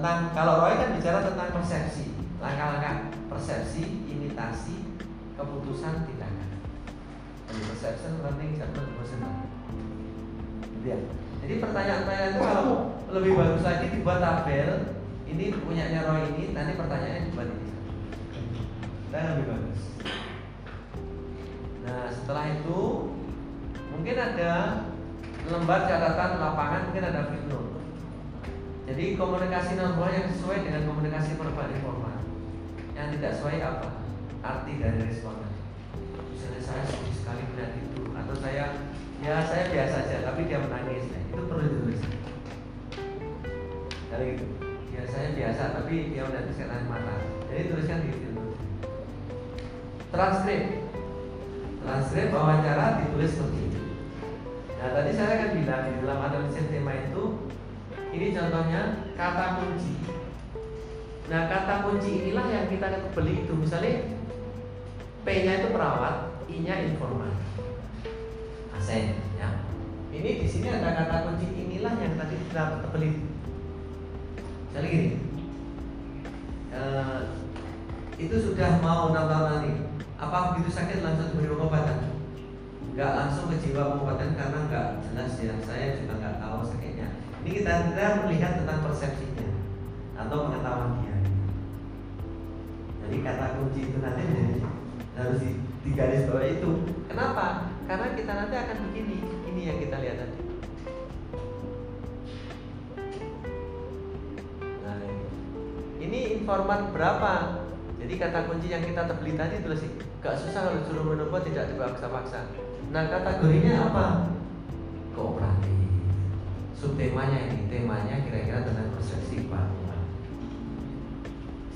tentang kalau Roy kan bicara tentang persepsi, langkah-langkah persepsi, imitasi, keputusan, tindakan. Jadi perception, learning, judgment, emotional. Ya. Jadi pertanyaan-pertanyaan itu kalau lebih bagus lagi dibuat tabel. Ini punyanya Roy ini, nanti pertanyaannya dibuat ini. Dan lebih bagus. Nah setelah itu mungkin ada lembar catatan lapangan, mungkin ada fitur. Jadi komunikasi nonverbal yang sesuai dengan komunikasi verbal informal. Yang tidak sesuai apa? Arti dari responnya. Misalnya saya sedih sekali melihat itu, atau saya ya saya biasa saja, tapi dia menangis. Nah, itu perlu ditulis. Dari itu. Ya saya biasa, tapi dia menangis karena mata. Jadi tuliskan di situ. Transkrip. Transkrip wawancara ditulis seperti ini. Nah tadi saya akan bilang di dalam analisis tema itu ini contohnya kata kunci. Nah kata kunci inilah yang kita beli itu misalnya P-nya itu perawat, I-nya informan, asen. Ya. Ini di sini ada kata kunci inilah yang tadi kita beli. Misalnya gini, e, itu sudah mau enam tahun nanti. Apa begitu sakit langsung diberi pengobatan? Enggak langsung ke jiwa pengobatan karena enggak jelas ya. Saya juga enggak tahu sakitnya ini kita, kita melihat tentang persepsinya atau pengetahuan dia. Jadi kata kunci itu nanti harus di, garis bawah itu. Kenapa? Karena kita nanti akan begini. Ini yang kita lihat tadi. Nah, ini informan berapa? Jadi kata kunci yang kita terbeli tadi tulis gak susah kalau suruh menunggu tidak dipaksa-paksa. Nah kategorinya apa? Kooperatif subtemanya ini temanya kira-kira tentang persepsi kepatuhan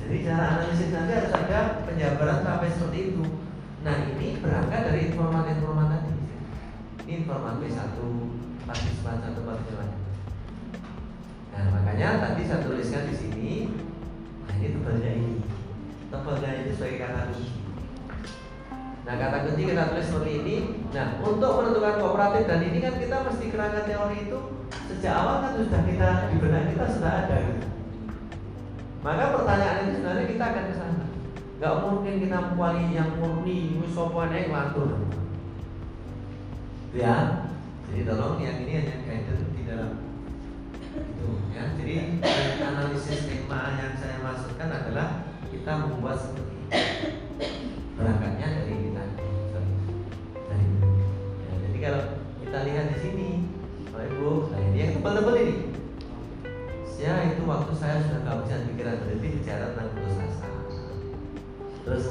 jadi cara analisis nanti harus ada penjabaran sampai seperti itu. Nah ini berangkat dari informan-informan tadi. Informan B1 partisipan satu partisipan nah makanya tadi saya tuliskan di sini nah ini tebalnya ini tebalnya ini sebagai kata kunci Nah kata kunci kita tulis seperti ini. Nah untuk menentukan kooperatif dan ini kan kita mesti kerangka teori itu sejak awal kan sudah kita di benak kita sudah ada. Gitu. Maka pertanyaan itu sebenarnya kita akan ke sana. Gak mungkin kita kuali yang murni, musopan yang lantur. Ya, jadi tolong yang ini hanya guidance di dalam itu ya. Jadi analisis tema yang saya masukkan adalah kita membuat seperti ini. Berangkatnya dari kalau kita lihat di sini, Bapak Ibu, nah ini yang tebal-tebal ini. Ya itu waktu saya sudah nggak bisa pikiran berhenti bicara tentang putus asa. Terus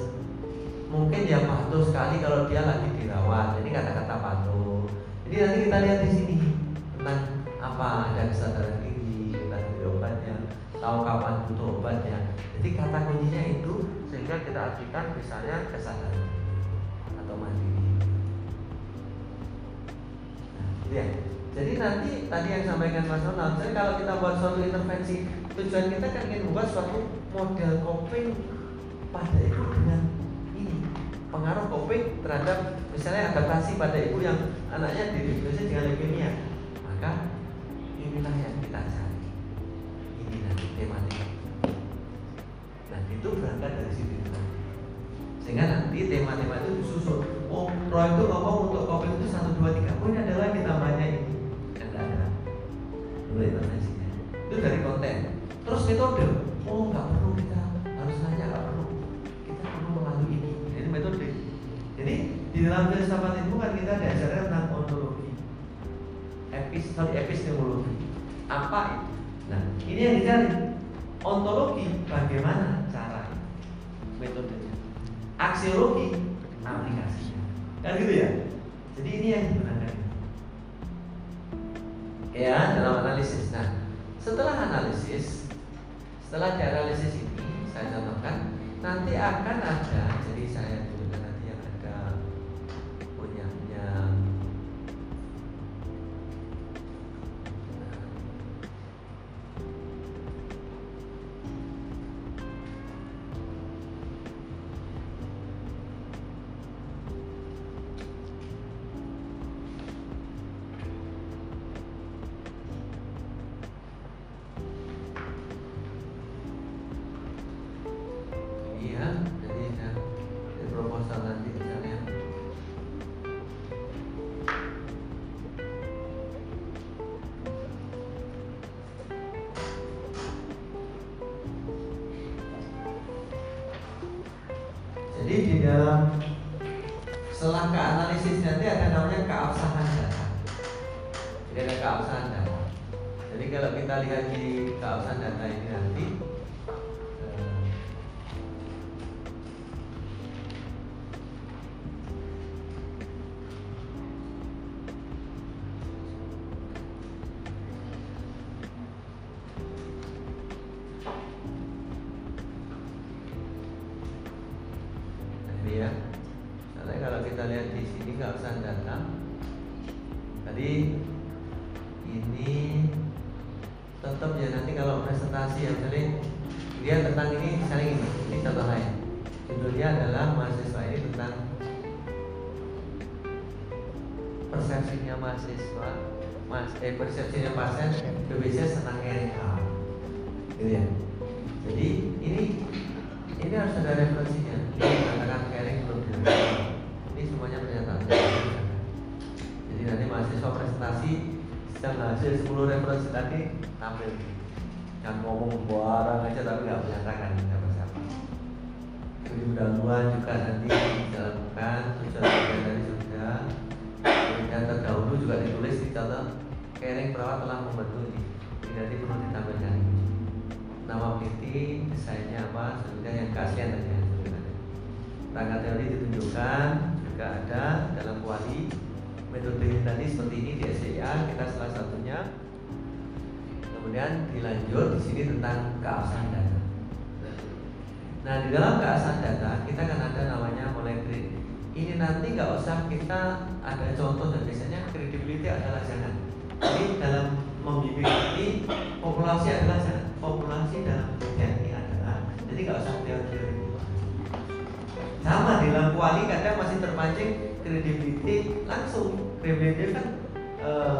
mungkin dia patuh sekali kalau dia lagi dirawat. Ini kata-kata patuh. Jadi nanti kita lihat di sini tentang apa ada kesadaran diri, tentang obatnya, tahu kapan butuh obatnya. Jadi kata kuncinya itu sehingga kita artikan misalnya kesadaran atau mandiri. Ya. Jadi nanti tadi yang sampaikan Mas Ronald, jadi kalau kita buat suatu intervensi, tujuan kita kan ingin membuat suatu model coping pada ibu dengan ini pengaruh coping terhadap misalnya adaptasi pada ibu yang anaknya didiagnosis dengan leukemia, maka inilah yang kita cari. Ini nanti tematik. Nah itu berangkat dari situ sehingga nanti tema-tema itu disusun. Oh, Roy itu ngomong untuk coping itu satu dua tiga. Oh ini adalah kita namanya ini tidak ada. Dulu. Itu dari konten. Terus metode. Oh nggak perlu kita harus nanya nggak perlu. Kita perlu melalui ini. Ini metode. Jadi di dalam filsafat itu kan kita diajarkan tentang ontologi, epis, sorry, epistemologi. Apa itu? Nah, ini yang dicari. Ontologi bagaimana cara metodenya aksiologi aplikasinya kan gitu ya? Jadi ini yang digunakan. Ya dalam analisis. Nah setelah analisis setelah dianalisis ini saya contohkan nanti akan ada jadi saya pendahuluan juga nanti dilakukan sudah dari juga dan terdahulu juga ditulis di dalam kering perawat telah membantu ini jadi perlu ditambahkan. Nama peneliti desainnya apa sehingga yang kasihan tadi ya, yang rangka teori ditunjukkan juga ada dalam kuali. Metode tadi seperti ini di SCA kita salah satunya. Kemudian dilanjut di sini tentang keabsahan data. Nah di dalam keasahan data kita akan ada namanya monitoring. Ini nanti nggak usah kita ada contoh dan biasanya credibility adalah jangan. Jadi dalam membimbing ini populasi adalah jangan. Populasi dalam penelitian ini adalah. Jadi nggak usah teori-teori. Sama di dalam kuali kadang masih terpancing credibility langsung. Credibility kan eh,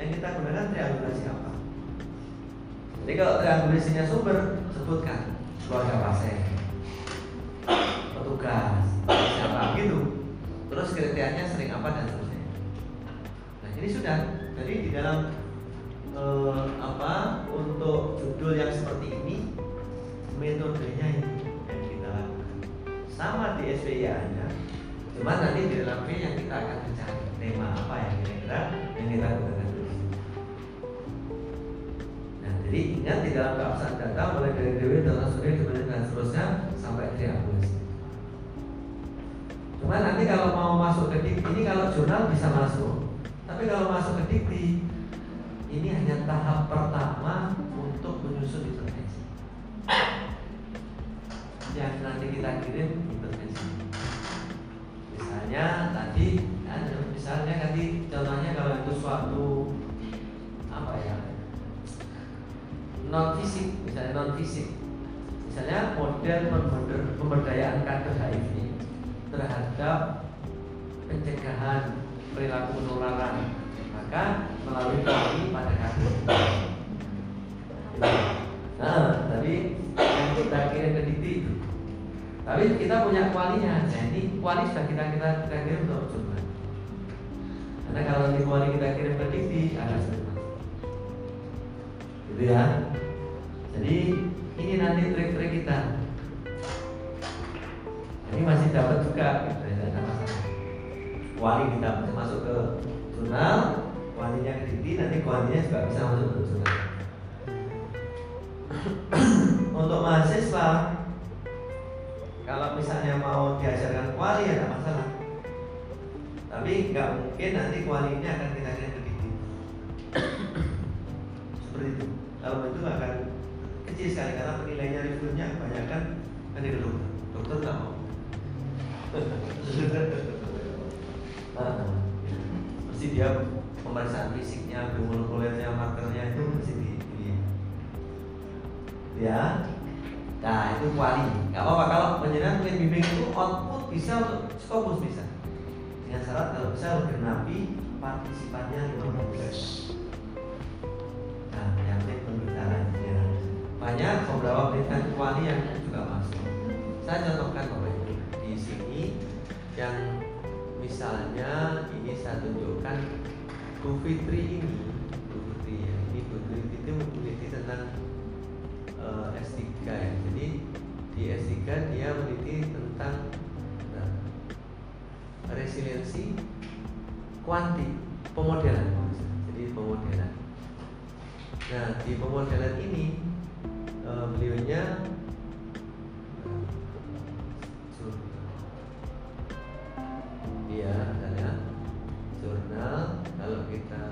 Yang kita gunakan triangulasi apa? Jadi kalau triangulasinya sumber, sebutkan keluarga pasien, petugas, siapa gitu. Terus kriterianya sering apa dan seterusnya. Nah ini sudah. Jadi di dalam eh, apa untuk judul yang seperti ini metodenya ini yang kita lakukan sama di SPIA nya cuma nanti di dalam yang kita akan mencari tema apa yang kira-kira yang kita gunakan jadi ingat di dalam keabsahan data mulai dari DW data suri kemudian dan seterusnya sampai triangulasi cuma nanti kalau mau masuk ke dikti ini kalau jurnal bisa masuk tapi kalau masuk ke dikti ini hanya tahap pertama untuk menyusun intervensi. Yang nanti kita kirim intervensi. Misalnya tadi, kan, misalnya tadi contohnya kalau itu suatu apa ya non fisik, misalnya non fisik, misalnya model pemberdayaan kader HIV terhadap pencegahan perilaku penularan maka melalui kami pada kasus. Nah tadi yang kita kirim ke dikti itu. Tapi kita punya kualinya nah ini kuali sudah kita kita, kita kirim untuk coba. Karena kalau di kuali kita kirim ke agak sulit gitu ya. Jadi ini nanti trik-trik kita. Ini masih dapat juga gitu ya masalah. Kuali kita masuk ke jurnal kuantinya ke nanti kuantinya juga bisa masuk ke sungai untuk mahasiswa kalau misalnya mau diajarkan kuali ya tidak masalah. Tapi nggak mungkin nanti kualinya akan kita kirim ke Didi. Seperti itu kalau itu akan kecil sekali karena penilainya reviewnya banyak kan di dokter dokter nggak mau mesti dia pemeriksaan fisiknya, biomolekulernya, markernya itu mesti di, di ya. Nah itu kuali. Gak apa-apa kalau penjenengan ingin bimbing itu output bisa untuk skopus bisa. Dengan syarat kalau bisa bergenapi partisipannya 15. Banyak beberapa penelitian kuali yang juga masuk. Saya contohkan ibu. Di sini yang misalnya ini saya tunjukkan Bu Fitri ini Bu Fitri ya. Ini Bu Fitri itu meneliti tentang uh, eh, S3 ya. Jadi di S3 dia meneliti tentang nah, resiliensi kuanti pemodelan. Jadi pemodelan. Nah di pemodelan ini uh, beliaunya Iya, misalnya jurnal. Kalau kita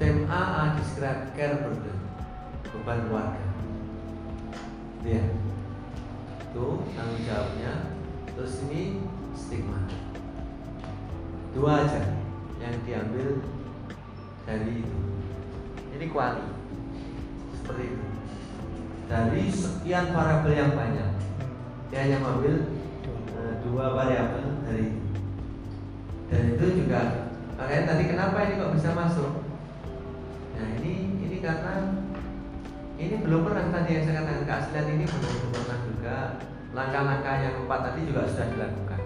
tem A A describe care burden beban keluarga. Dia itu tanggung jawabnya. Terus ini stigma. Dua aja yang diambil dari itu. Ini kuali. Seperti itu. Dari sekian variabel yang banyak dia hanya mengambil dua variabel dari itu. Dan itu juga makanya tadi kenapa ini kok bisa masuk nah ini ini karena ini belum pernah tadi yang saya katakan keaslian ini belum pernah juga. Langkah-langkah yang empat tadi juga sudah dilakukan.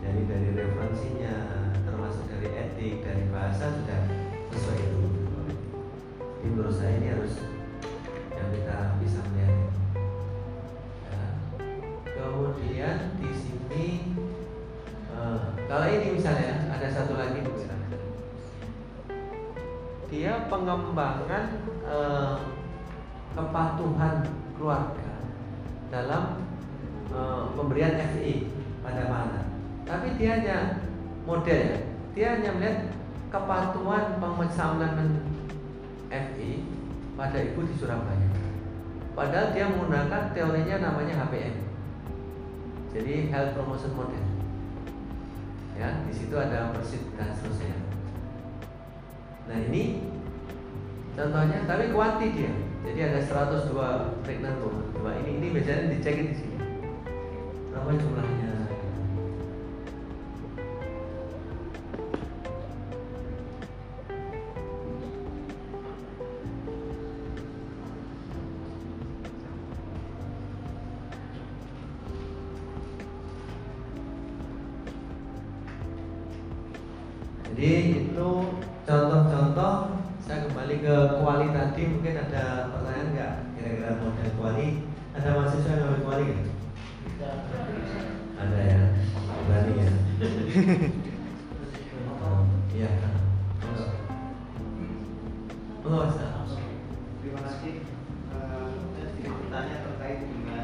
Jadi dari referensinya termasuk dari etik dari bahasa sudah sesuai itu. Ini menurut saya ini harus yang kita bisa melihat ya. kemudian di ini uh, kalau ini misalnya ada satu lagi dia pengembangan uh, kepatuhan keluarga dalam uh, pemberian FI pada mana tapi dia hanya model ya dia hanya melihat kepatuhan pemesanan FI pada ibu di Surabaya padahal dia menggunakan teorinya namanya HPM jadi health promotion model. Ya, di situ ada persit dan seterusnya. Nah ini contohnya, tapi kuanti dia. Jadi ada 102 pregnant woman. Coba ini ini biasanya dicek di sini. Berapa jumlahnya? Iya Oh, Terima kasih. Eh, sedikit bertanya terkait dengan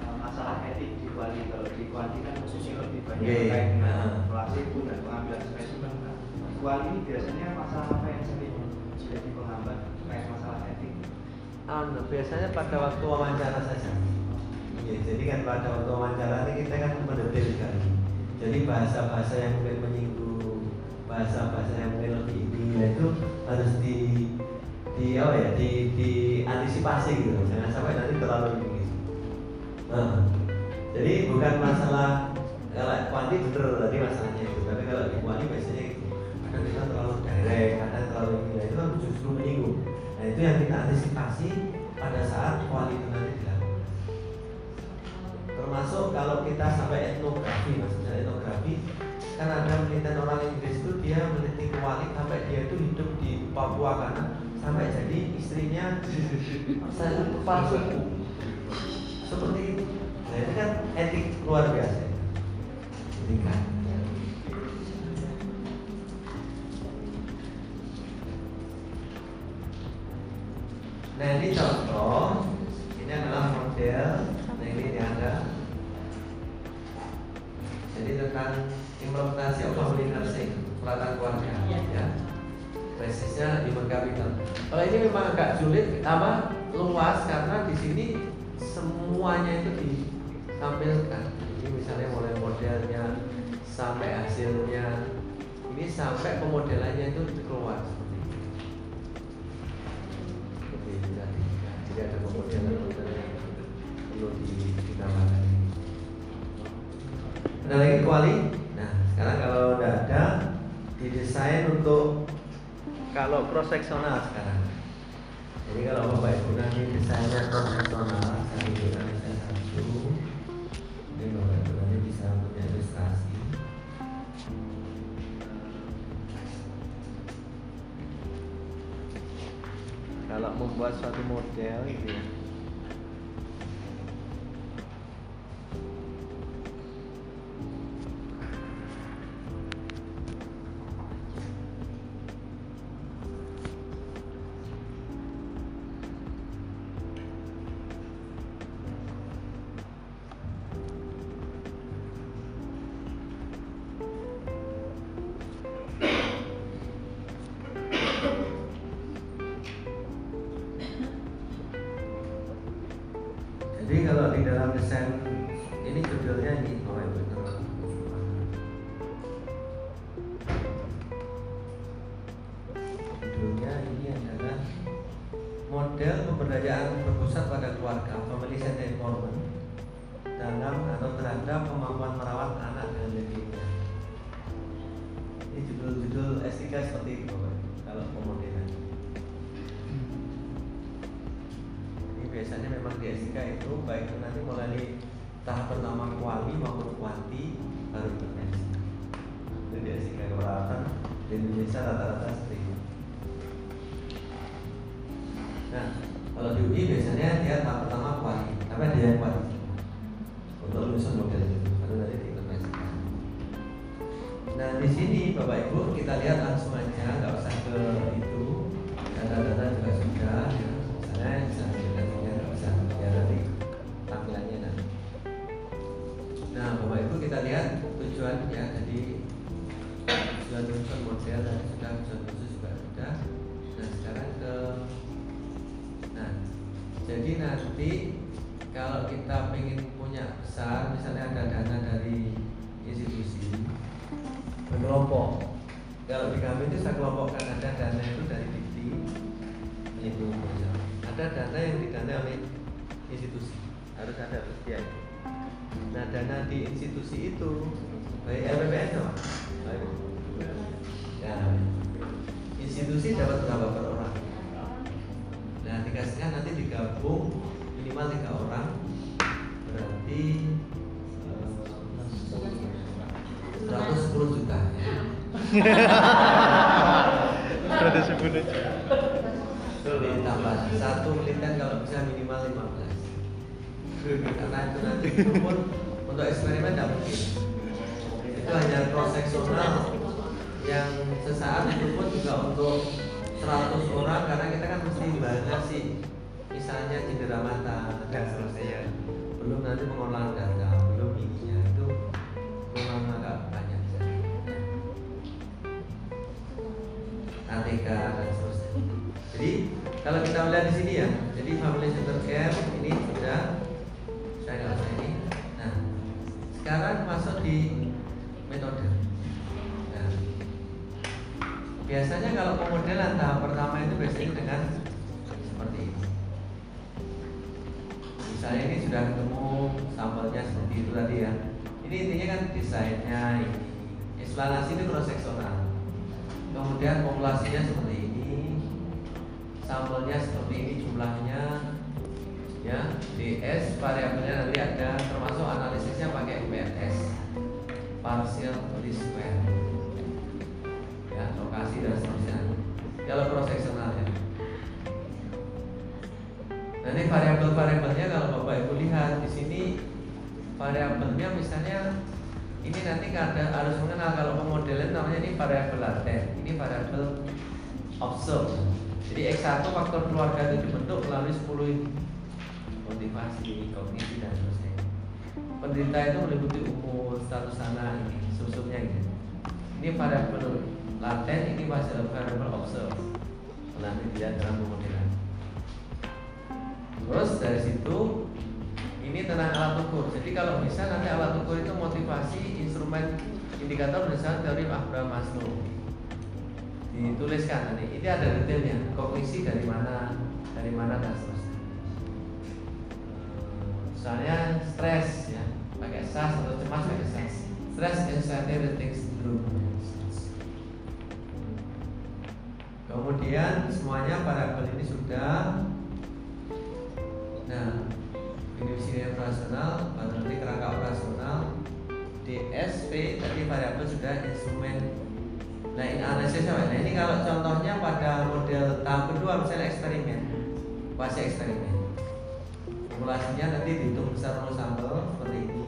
eh, masalah etik di Kuali. Kalau di Kuali kan khususnya lebih banyak terkait dengan nah. placebo dan pengambilan spesimen. Nah, Kuali ini biasanya masalah apa yang sering jadi penghambat terkait masalah etik? Anu, biasanya pada waktu wawancara saja. Iya, jadi kan pada waktu wawancara ini kita kan mendetail sekali. Jadi bahasa-bahasa yang mungkin menyinggung, bahasa-bahasa yang mungkin lebih ini, ya itu harus di di apa ya, di di antisipasi gitu. Jangan sampai nanti terlalu ini. Nah, jadi bukan masalah kalau kuanti bener tadi masalahnya itu, tapi kalau di kuanti biasanya itu kadang kita terlalu direct, kadang terlalu ini, nah, itu kan justru menyinggung. Nah itu yang kita antisipasi pada saat kuali itu nanti. Termasuk kalau kita sampai etnografi, maksudnya etnografi, kan ada penelitian orang Inggris itu dia meneliti kuali sampai dia itu hidup di Papua karena sampai jadi istrinya saya kepala suku seperti itu. Nah itu kan etik luar biasa. Ini kan. Nah ini contoh, sampai pemodelannya itu keluar seperti itu. Jadi ada pemodelan-pemodelan yang perlu di- ditambahkan. Ada lagi kuali? Nah, sekarang kalau udah ada didesain untuk kalau cross seksional sekarang. Jadi kalau bapak ibu nanti desainnya cross seksional, Kalau membuat suatu model gitu ya. Dana di institusi itu baik LPPS apa? Nah, institusi dapat berapa per orang? Nah, dikasihkan nanti digabung minimal tiga orang berarti eh, 110 juta ya. sebut aja. ditambah satu militer kalau bisa minimal 15 karena itu nanti itu pun untuk eksperimen tidak mungkin. Itu hanya cross seksional yang sesaat itu pun juga untuk 100 orang karena kita kan mesti banyak sih. Misalnya cedera mata dan seterusnya. Belum nanti pengolahan data belum ininya itu memang agak banyak ATK dan seterusnya. Jadi kalau kita melihat di sini ya jadi family center care di metode. Nah, biasanya kalau pemodelan tahap pertama ini nanti ada harus mengenal kalau pemodelan namanya ini variabel laten, ini variabel observe. Jadi X1 faktor keluarga itu dibentuk melalui 10 ini. motivasi, kognisi dan seterusnya. Penderita itu meliputi umur, status sana ini, susupnya ini. Ini variabel laten, ini variabel observe. Nanti dilihat dalam pemodelan. Terus dari situ ini tentang alat ukur. Jadi kalau bisa nanti alat ukur itu motivasi instrumen indikator berdasarkan teori Abraham Maslow. Dituliskan nanti. Ini ada detailnya. Kognisi dari mana, dari mana dan seterusnya. Misalnya stres ya, pakai SAS atau cemas pakai SAS. Stress anxiety rating syndrome. Kemudian semuanya variabel ini sudah Nah, Indonesia operasional, nanti kerangka operasional, DSP tadi variabel sudah instrumen. Nah ini analisis apa? Nah ini kalau contohnya pada model tahap kedua misalnya eksperimen, fase eksperimen. Populasinya nanti dihitung besar nol sampel seperti ini.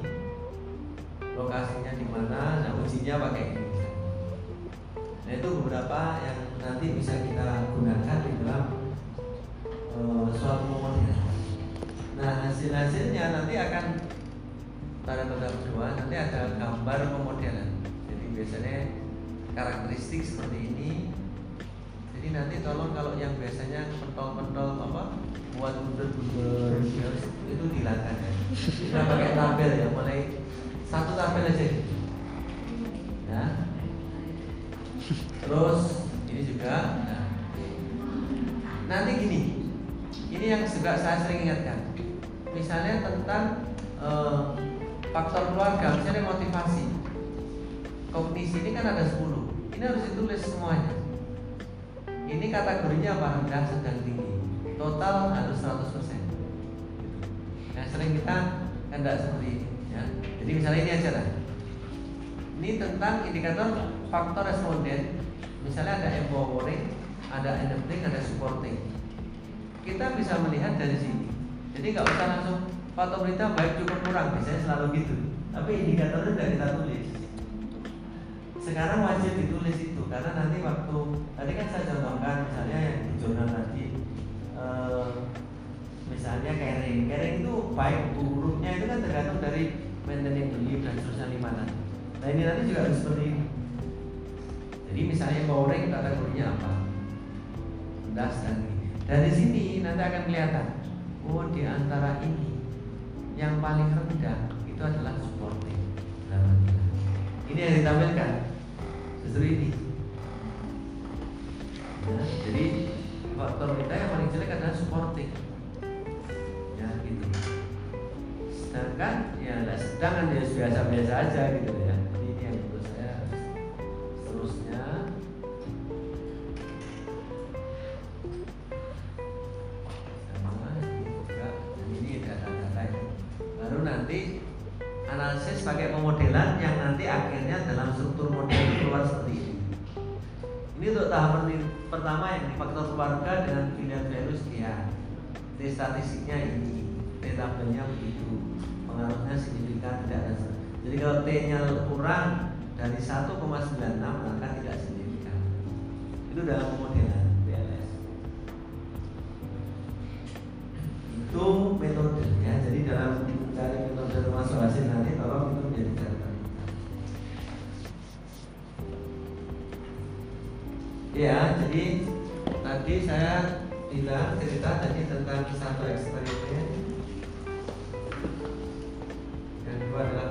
Lokasinya di mana? Nah ujinya pakai ini. Nah itu beberapa yang nanti bisa kita gunakan di dalam uh, suatu pemodelan. Nah hasil-hasilnya nanti akan pada tahap kedua nanti ada gambar pemodelan. Jadi biasanya karakteristik seperti ini. Jadi nanti tolong kalau yang biasanya pentol-pentol apa buat bunder-bunder itu dihilangkan ya. Kita pakai tabel ya, mulai satu tabel aja. Ya. Terus ini juga. Nah. Nanti gini, ini yang juga saya sering ingatkan misalnya tentang eh, faktor keluarga, misalnya motivasi. Kognisi ini kan ada 10. Ini harus ditulis semuanya. Ini kategorinya apa? Rendah, sedang, tinggi. Total harus 100%. Nah, sering kita tidak seperti ini ya. Jadi misalnya ini aja lah. Ini tentang indikator faktor responden. Misalnya ada empowering, ada enabling, ada supporting. Kita bisa melihat dari sini jadi nggak usah langsung foto berita baik cukup kurang, biasanya selalu gitu. Tapi indikatornya tidak kita tulis. Sekarang wajib ditulis itu karena nanti waktu tadi kan saya contohkan misalnya yang di jurnal tadi eh, misalnya caring, caring itu baik buruknya itu kan tergantung dari maintaining belief dan seterusnya di mana. Nah ini nanti juga harus seperti ini. Jadi misalnya empowering kategorinya apa? Das dan ini. Dari sini nanti akan kelihatan oh di antara ini yang paling rendah itu adalah supporting ini yang ditampilkan justru ini. Ya, jadi faktor kita yang paling jelek adalah supporting ya gitu. Sedangkan ya sedangkan ya biasa-biasa aja gitu ya sebagai pemodelan yang nanti akhirnya dalam struktur model keluar seperti ini. Ini untuk tahapan pertama yang faktor keluarga dengan pilihan virus ya. T statistiknya ini, T tabelnya begitu, pengaruhnya signifikan tidak ada. Jadi kalau T-nya kurang dari 1,96 maka tidak signifikan. Itu dalam pemodelan BLS. Itu metodenya. Jadi dalam Ya, jadi tadi saya bilang cerita tadi tentang satu eksperimen yang dua adalah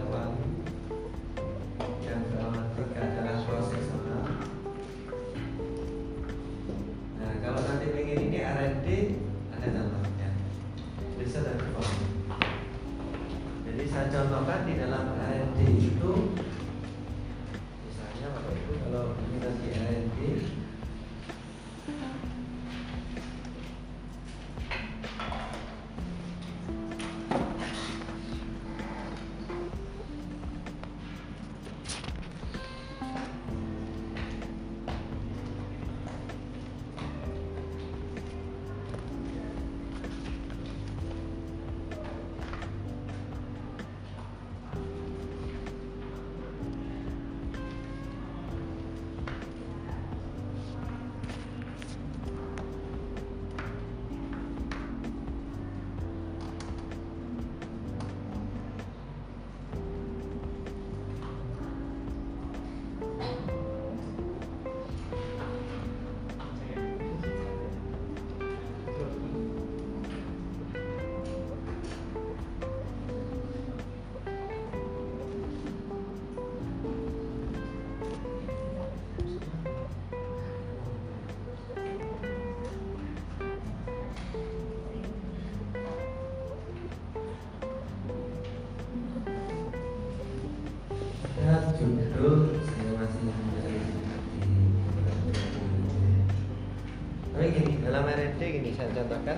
gini saya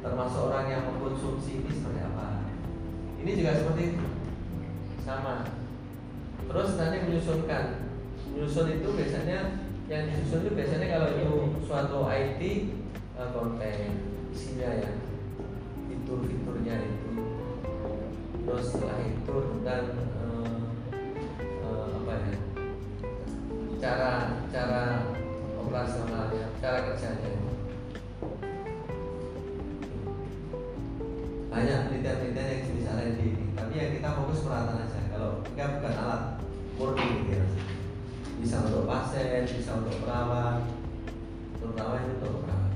Termasuk orang yang mengkonsumsi ini seperti apa? Ini juga seperti itu. Sama. Terus nanti menyusunkan. Menyusun itu biasanya Yang disusun itu biasanya kalau itu suatu IT eh, Konten Isinya ya. Fitur-fiturnya itu. Terus setelah itu tentang eh, eh, Apa ya? Cara cara operasionalnya, cara kerjanya. Banyak penelitian-penelitian yang jenis R&D ini, tapi yang kita fokus peralatan aja. Kalau kita bukan alat murni gitu ya. Bisa untuk pasien, bisa untuk perawat, terutama itu untuk perawat.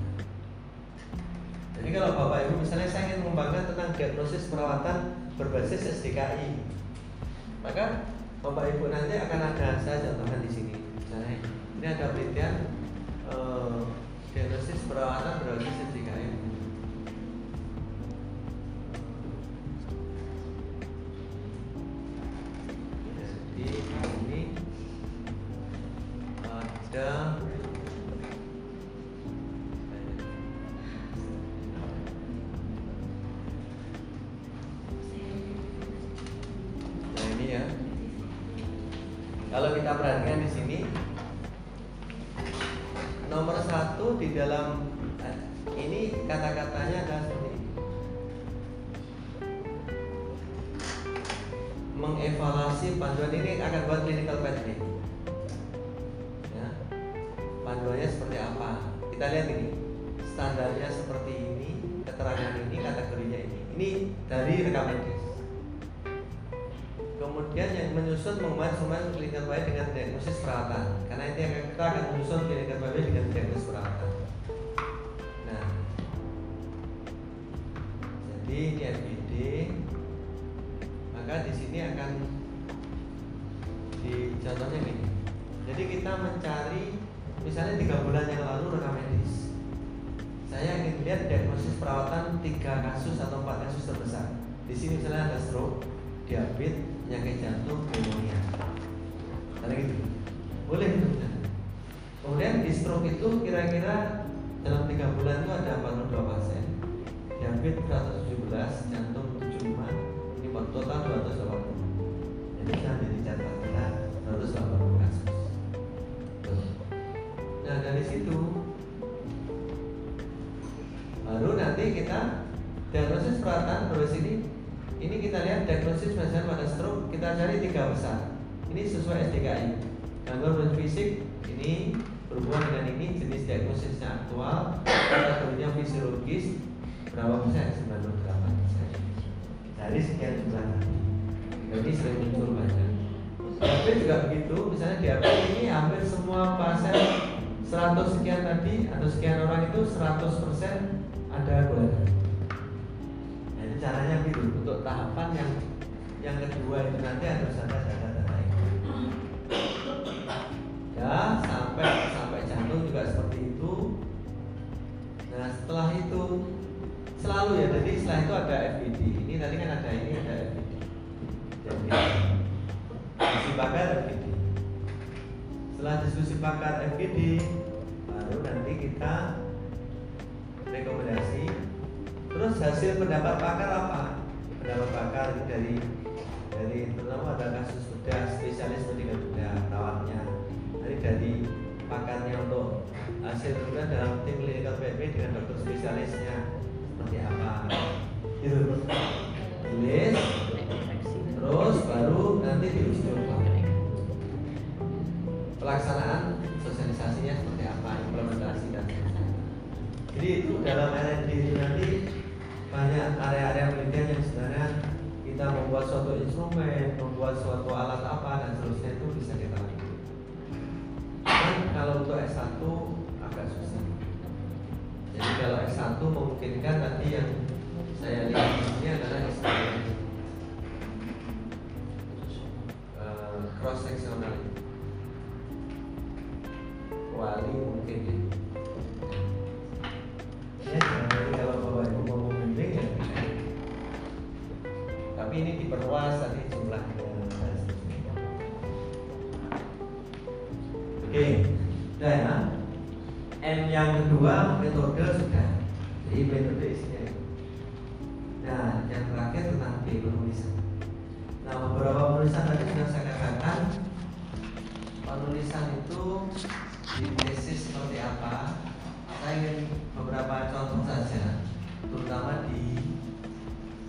Jadi kalau Bapak Ibu misalnya saya ingin mengembangkan tentang diagnosis perawatan berbasis SDKI, maka Bapak Ibu nanti akan ada saya contohkan di sini. Misalnya ini ada penelitian eh, diagnosis perawatan berbasis kita akan menyusun cari tiga besar. Ini sesuai SDKI gangguan fisik ini berhubungan dengan ini jenis diagnosisnya aktual kategorinya fisiologis berapa persen? 98 persen. Dari sekian jumlah tadi. Jadi sering muncul banyak. Tapi juga begitu misalnya diabetes ini hampir semua pasien 100 sekian tadi atau sekian orang itu 100 persen ada darah. Nah itu caranya gitu untuk tahapan yang yang kedua itu nanti harus ada data itu. Ya sampai sampai jantung juga seperti itu. Nah setelah itu selalu ya jadi setelah itu ada FID. Ini tadi kan ada ini ada FID. Jadi diskusi pakar FID. Setelah diskusi pakar FID baru nanti kita rekomendasi terus hasil pendapat pakar apa pendapat pakar dari dari terutama ada kasus bedah spesialis dengan bedah perawatnya dari dari pakarnya untuk hasil kemudian dalam tim clinical PMP dengan dokter spesialisnya. Seperti apa? Gitu. Tulis. Terus baru nanti diuji coba. Pelaksanaan sosialisasinya seperti apa implementasi dan jadi itu dalam R&D itu nanti banyak area-area penelitian yang sebenarnya kita membuat suatu instrumen, membuat suatu alat apa dan seterusnya itu bisa kita lakukan. Dan kalau untuk S1 agak susah. Jadi kalau S1 memungkinkan nanti yang saya lihat di sini adalah S1 cross sectional wali mungkin ya ya kalau tapi ini diperluas tadi jumlahnya. Dan oke udah ya? M yang kedua metode sudah. Jadi metode isinya. Nah yang terakhir tentang B penulisan. Nah beberapa penulisan tadi sudah saya katakan. Penulisan itu di tesis seperti apa? Saya ingin beberapa contoh saja terutama di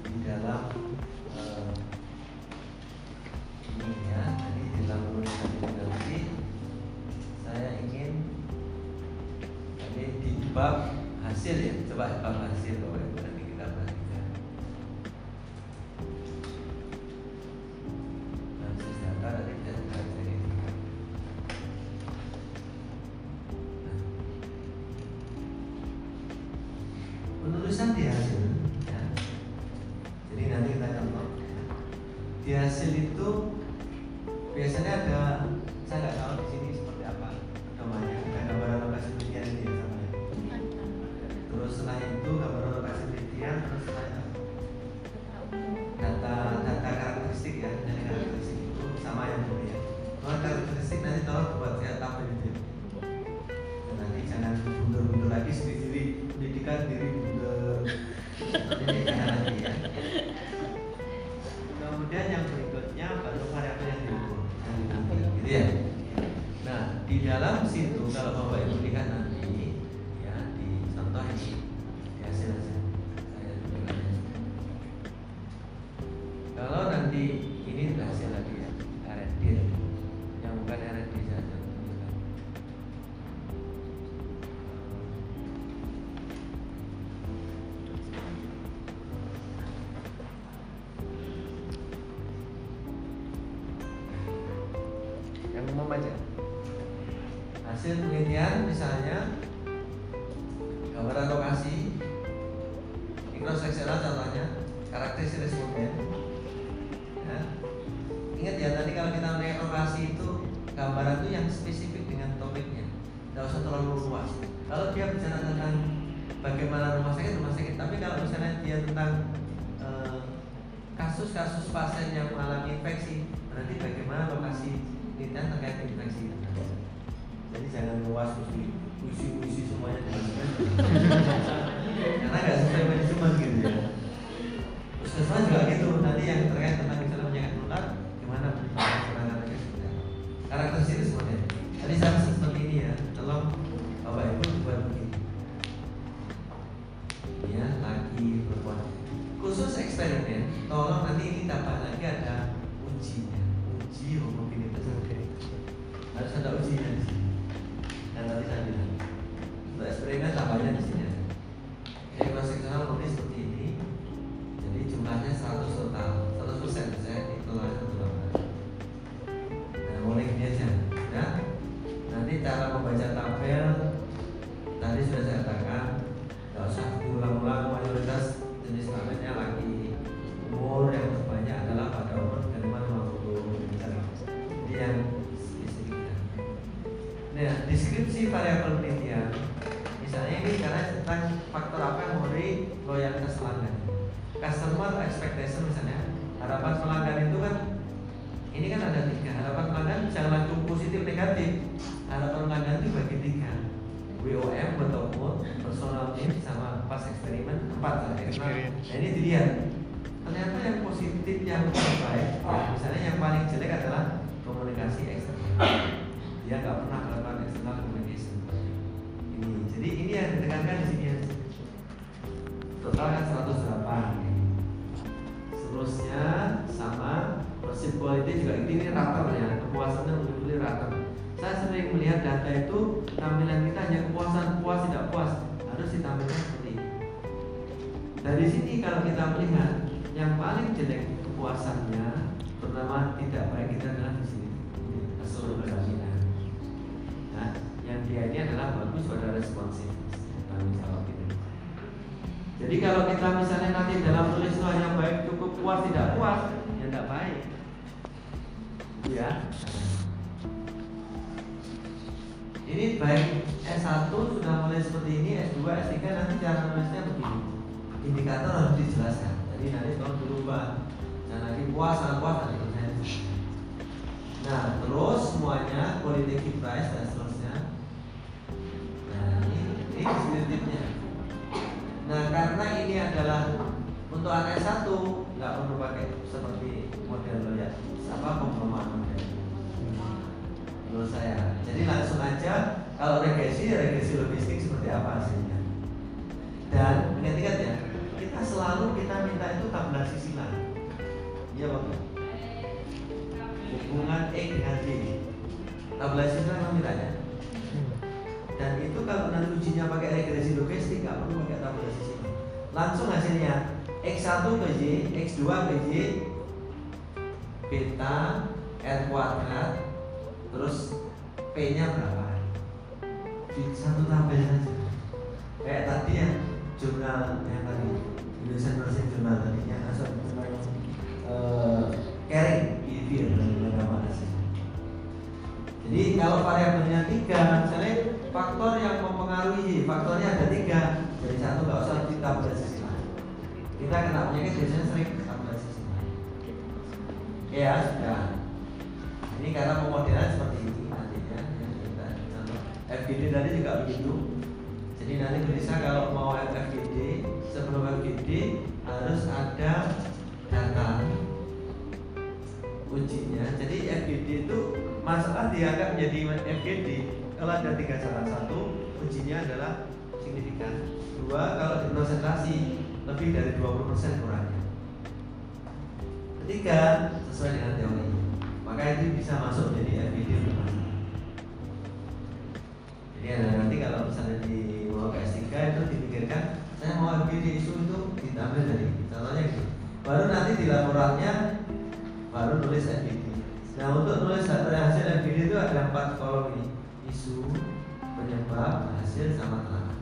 di dalam ya tadi di lulusan geografi saya ingin tadi di bab hasil ya, coba bab hasil bahwa Ibu nanti kita perhatikan. Nah, data tadi. Misalnya gambaran lokasi mikroseksional contohnya karakteristik responden ya. ingat ya tadi kalau kita melihat lokasi itu gambaran itu yang spesifik dengan topiknya tidak usah terlalu luas. Kalau dia bicara tentang bagaimana rumah sakit rumah sakit. Tapi kalau misalnya dia tentang eh, kasus-kasus pasien yang mengalami infeksi berarti bagaimana lokasi penelitian terkait infeksi eksternal. Nah ini dilihat ternyata yang positif yang terbaik ya, misalnya yang paling jelek adalah komunikasi eksternal. Dia nggak pernah melakukan external communication. Ini jadi ini yang ditekankan di sini ya. total kan 108 seterusnya sama persib quality juga. Ini rater ya kepuasannya lebih rater saya sering melihat data itu tampilan kita hanya kepuasan puas tidak puas. Harus ditampilkan kita melihat yang paling jelek kepuasannya terutama tidak baik kita adalah di sini. Ini keseluruhan jaminan nah yang dia ini adalah bagus pada responsif. Tanggung jawab ini jadi kalau kita misalnya nanti dalam tulis itu hanya baik cukup puas tidak puas ya tidak baik. Ya ini baik S1 sudah mulai seperti ini, S2, S3 nanti cara nulisnya begini. Indikator harus dijelaskan. Jadi nanti tolong dirubah. Jangan lagi puas, sangat puas nanti. Nah, terus semuanya quality price dan seterusnya. Nah, ini. Nah, karena ini adalah untuk anak S1 nggak perlu pakai seperti model ya apa pemromaan model menurut saya. Jadi langsung aja kalau regresi regresi logistik seperti apa hasilnya. Dan ingat-ingat ya, kita selalu kita minta itu tabulasi silang. Iya bapak. Hubungan E dengan D. Tabulasi silang apa mintanya? dan itu kalau nanti ujinya pakai regresi logistik nggak perlu pakai tabulasi sini langsung hasilnya x1 ke y x2 ke y beta r kuadrat terus p nya berapa di satu tabel saja kayak tadi ya jurnal yang tadi Nursing Journal tadinya asal tentang uh, caring behavior dan agama jadi kalau variabelnya tiga, misalnya faktor yang mempengaruhi faktornya ada tiga, jadi satu nggak usah kita bersisa. Kita kena penyakit biasanya sering kita bersisa. Ya sudah. Ini karena pemodelan seperti ini nantinya. Kita contoh FGD tadi juga begitu. Jadi nanti bisa kalau mau FGD sebelum FGD harus ada data ujinya. Jadi FGD itu masalah dianggap menjadi FGD kalau ada tiga cara satu ujinya adalah signifikan. Dua kalau di presentasi lebih dari 20% kurangnya. Ketiga sesuai dengan teori. Maka itu bisa masuk jadi FGD untuk ada nanti kalau misalnya di mau ke S3 itu dipikirkan saya mau FGD isu itu diambil dari contohnya gitu. Baru nanti di laporannya baru tulis FGD Nah untuk nulis hasil MBD itu ada empat kolom ini. Isu, penyebab, hasil, sama telah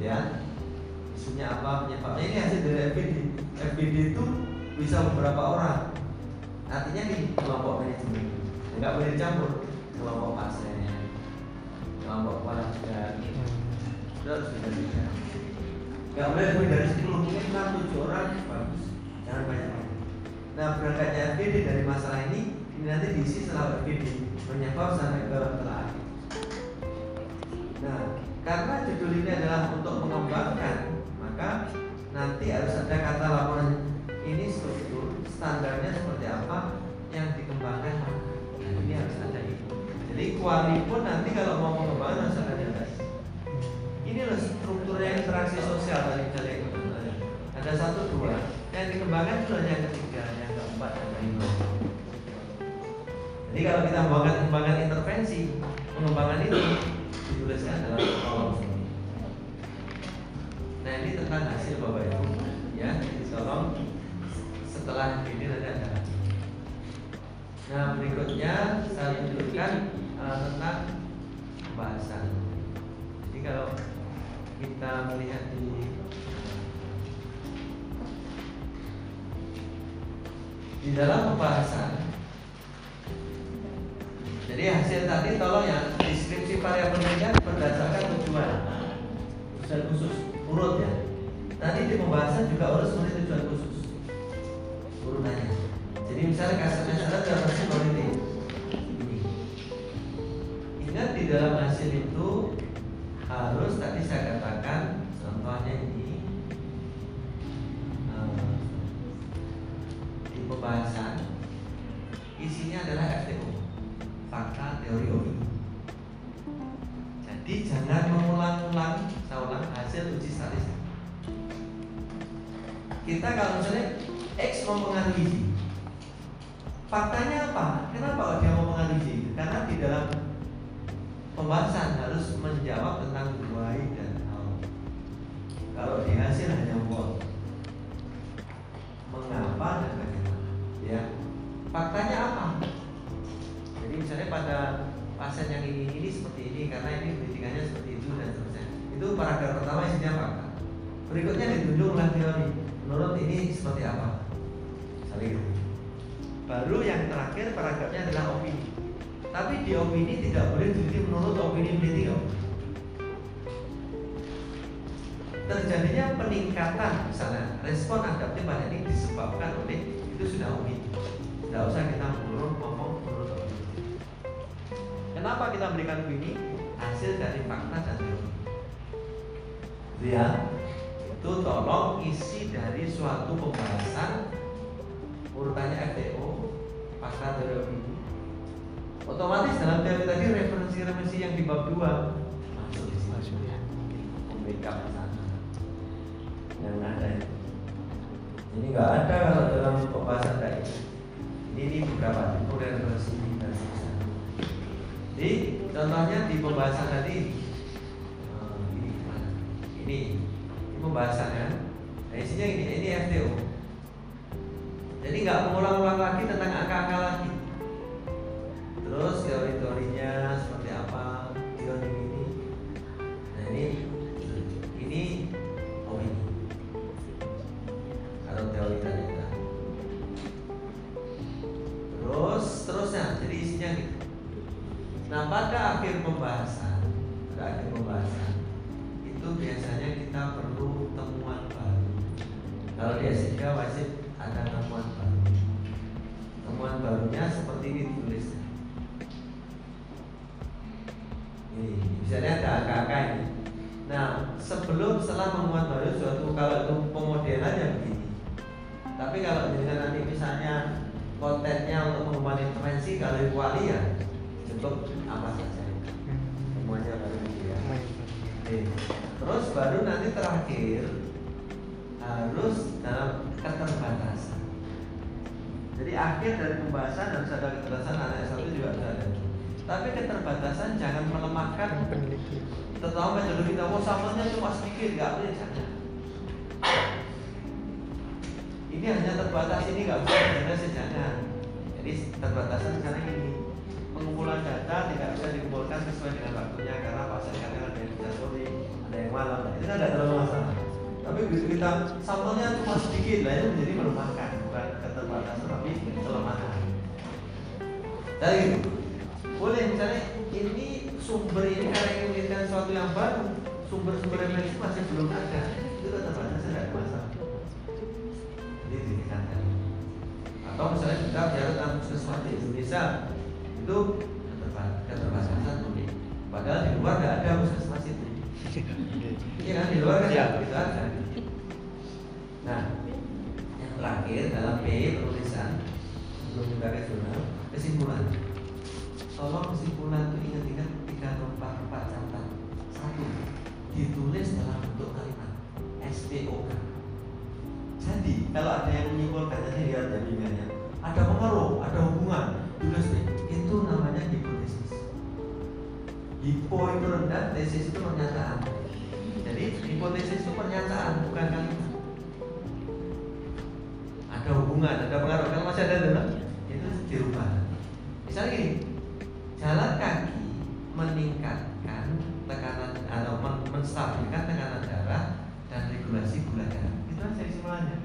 Ya Isunya apa, penyebabnya? Ini hasil dari FBD FBD itu bisa beberapa orang. Artinya di kelompok manajemen. Enggak boleh dicampur Kelompok pasien Kelompok warga Itu harus beda-beda Enggak boleh lebih dari 10 Mungkin 6, 7 orang Bagus. Jangan banyak Nah berangkatnya FGD dari masalah ini ini nanti diisi setelah FGD menyebab sampai ke telaah. Nah karena judul ini adalah untuk mengembangkan maka nanti harus ada kata laporan ini struktur standarnya seperti apa yang dikembangkan. Nah, ini harus ada. Jadi kuali pun nanti kalau mau mengembangkan harus ada data. Ini loh strukturnya interaksi sosial tadi misalnya ada satu dua yang dikembangkan itu hanya ketiga empat dan lima. Jadi kalau kita membangun pengembangan intervensi, pengembangan itu dituliskan dalam kolom. Nah ini tentang hasil bapak ibu, ya. Tolong setelah ini nanti ada. Nah berikutnya saya tunjukkan uh, tentang pembahasan. Jadi kalau kita melihat di di dalam pembahasan jadi hasil tadi tolong ya deskripsi variabelnya berdasarkan tujuan. Tujuan khusus urut ya. Nanti di pembahasan juga harus menulis tujuan khusus. Urutannya jadi misalnya kasusnya syarat dalam hasil politik dalam hasil itu harus tadi saya suatu pembahasan urutannya FTO fakta teori otomatis dalam teori tadi referensi-referensi yang di bab 2 masuk di sini ya membackup sana yang ada ini nggak ada kalau dalam pembahasan kayak ini, ini beberapa versi dan sebagainya. Jadi Contohnya di pembahasan tadi eh, ini gimana? Ini, ini pembahasan kan? Nah isinya ini, ini FTO. Jadi nggak mengulang-ulang lagi tentang angka-angka lagi. Terus teori-teorinya seperti apa? Teori ini. Nah ini, ini, oh ini. Kalau teori tadi. Terus, terusnya. Jadi isinya gitu. Nah pada akhir pembahasan, pada akhir pembahasan itu biasanya kita perlu temuan. Kalau di S3 wajib ada temuan baru. Temuan barunya seperti ini ditulisnya. Ini, misalnya ada angka-angka ini. Nah, sebelum setelah memuat baru suatu kalau itu pemodelan yang begini. Tapi kalau dengan nanti misalnya kontennya untuk mengembangkan intervensi kalau kuali ya cukup apa saja semuanya baru gitu ya. Terus baru nanti terakhir harus dalam keterbatasan. Jadi akhir dari pembahasan harus ada keterbatasan anak satu juga harus ada. Tapi keterbatasan jangan melemahkan terutama metode kita. Oh sampelnya cuma sedikit, nggak boleh jangan. Ini hanya terbatas ini nggak bisa dijelaskan jangan. Jadi terbatasan karena ini pengumpulan data tidak bisa dikumpulkan sesuai dengan waktunya karena pasien kadang ada yang bisa sore, ada yang malam. Itu kan tidak terlalu masalah. Tapi begitu kita sampelnya cuma sedikit, lah itu menjadi melemahkan, bukan keterbatasan tapi kelemahan. Jadi boleh misalnya ini sumber ini karena ingin menjadikan sesuatu yang baru, sumber-sumber referensi masih belum ada, itu keterbatasan tidak masalah. Jadi ditingkatkan. Atau misalnya kita bicara tentang puskesmas di Indonesia, itu keterbatasan boleh. Padahal di luar nggak ada puskesmas itu. Iya kan di luar kan Iya. itu ada. Nah, yang terakhir dalam P penulisan sebelum ke jurnal kesimpulan. Tolong kesimpulan itu ingat-ingat tiga atau empat empat catatan. Satu, ditulis dalam bentuk kalimat SPOK. Jadi kalau ada yang menyimpulkan nanti lihat jadinya ada pengaruh, ada hubungan, tulis. Itu namanya hipotesis. Hipo itu rendah, tesis itu pernyataan. Jadi hipotesis itu pernyataan, bukan kalimat. Ada hubungan, ada pengaruh. Kalau masih ada dalam, itu dirubah. Misalnya gini, jalan kaki meningkatkan tekanan atau men- menstabilkan tekanan darah dan regulasi gula darah. Itu aja kesimpulannya.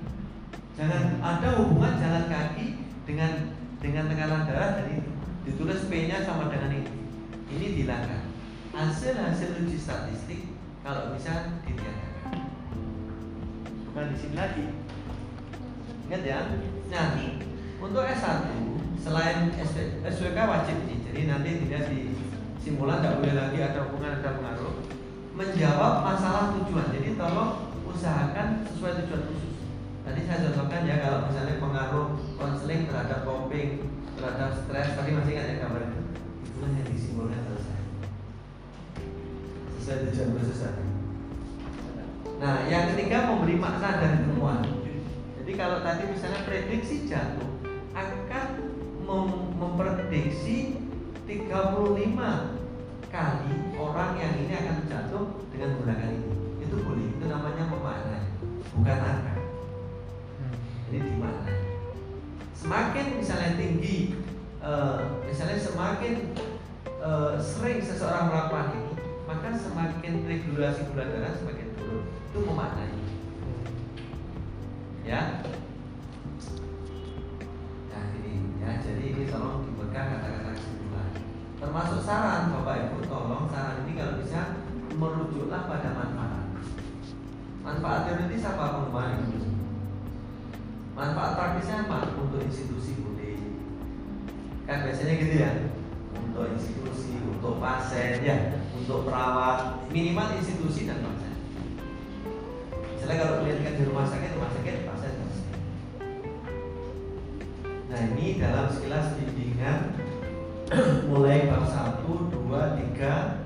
Jangan ada hubungan jalan kaki dengan dengan tekanan darah dan itu ditulis P-nya sama dengan ini. Ini dihilangkan. Hasil-hasil uji statistik kalau bisa ditiadakan. Bukan di sini lagi. Ingat ya. Nah, untuk S1 selain SWK wajib nih. Jadi nanti tidak di simulan tidak boleh lagi ada hubungan ada pengaruh. Menjawab masalah tujuan. Jadi tolong usahakan sesuai tujuan khusus. Tadi saya contohkan ya kalau misalnya pengaruh konseling terhadap coping, terhadap stres, tadi masih ingat ya gambar itu? Itulah yang disimpulkan tujuan khusus tadi. Nah, yang ketiga memberi makna dan temuan. Jadi kalau tadi misalnya prediksi jatuh akan mem- memprediksi 35 kali orang yang ini akan jatuh dengan menggunakan ini. Itu boleh, itu namanya memaknai, bukan angka. Jadi dimaknai. Semakin misalnya tinggi, eh, misalnya semakin eh, sering seseorang melakukan ini, maka semakin regulasi gula darah semakin turun. Itu memaknai. Ya. Nah ini ya, jadi ini tolong dipegang kata-kata kesimpulan. Termasuk saran Bapak Ibu, tolong saran ini kalau bisa merujuklah pada manfaat. Manfaat teoritis apa pengembangan itu? Manfaat praktisnya apa? Untuk institusi boleh. Kan biasanya gitu ya. Untuk institusi, untuk pasien ya, untuk perawat, minimal institusi dan pasien. Misalnya kalau melihatkan di rumah sakit, rumah sakit pasien pasien. Nah ini dalam sekilas bimbingan mulai bab 1, 2, 3,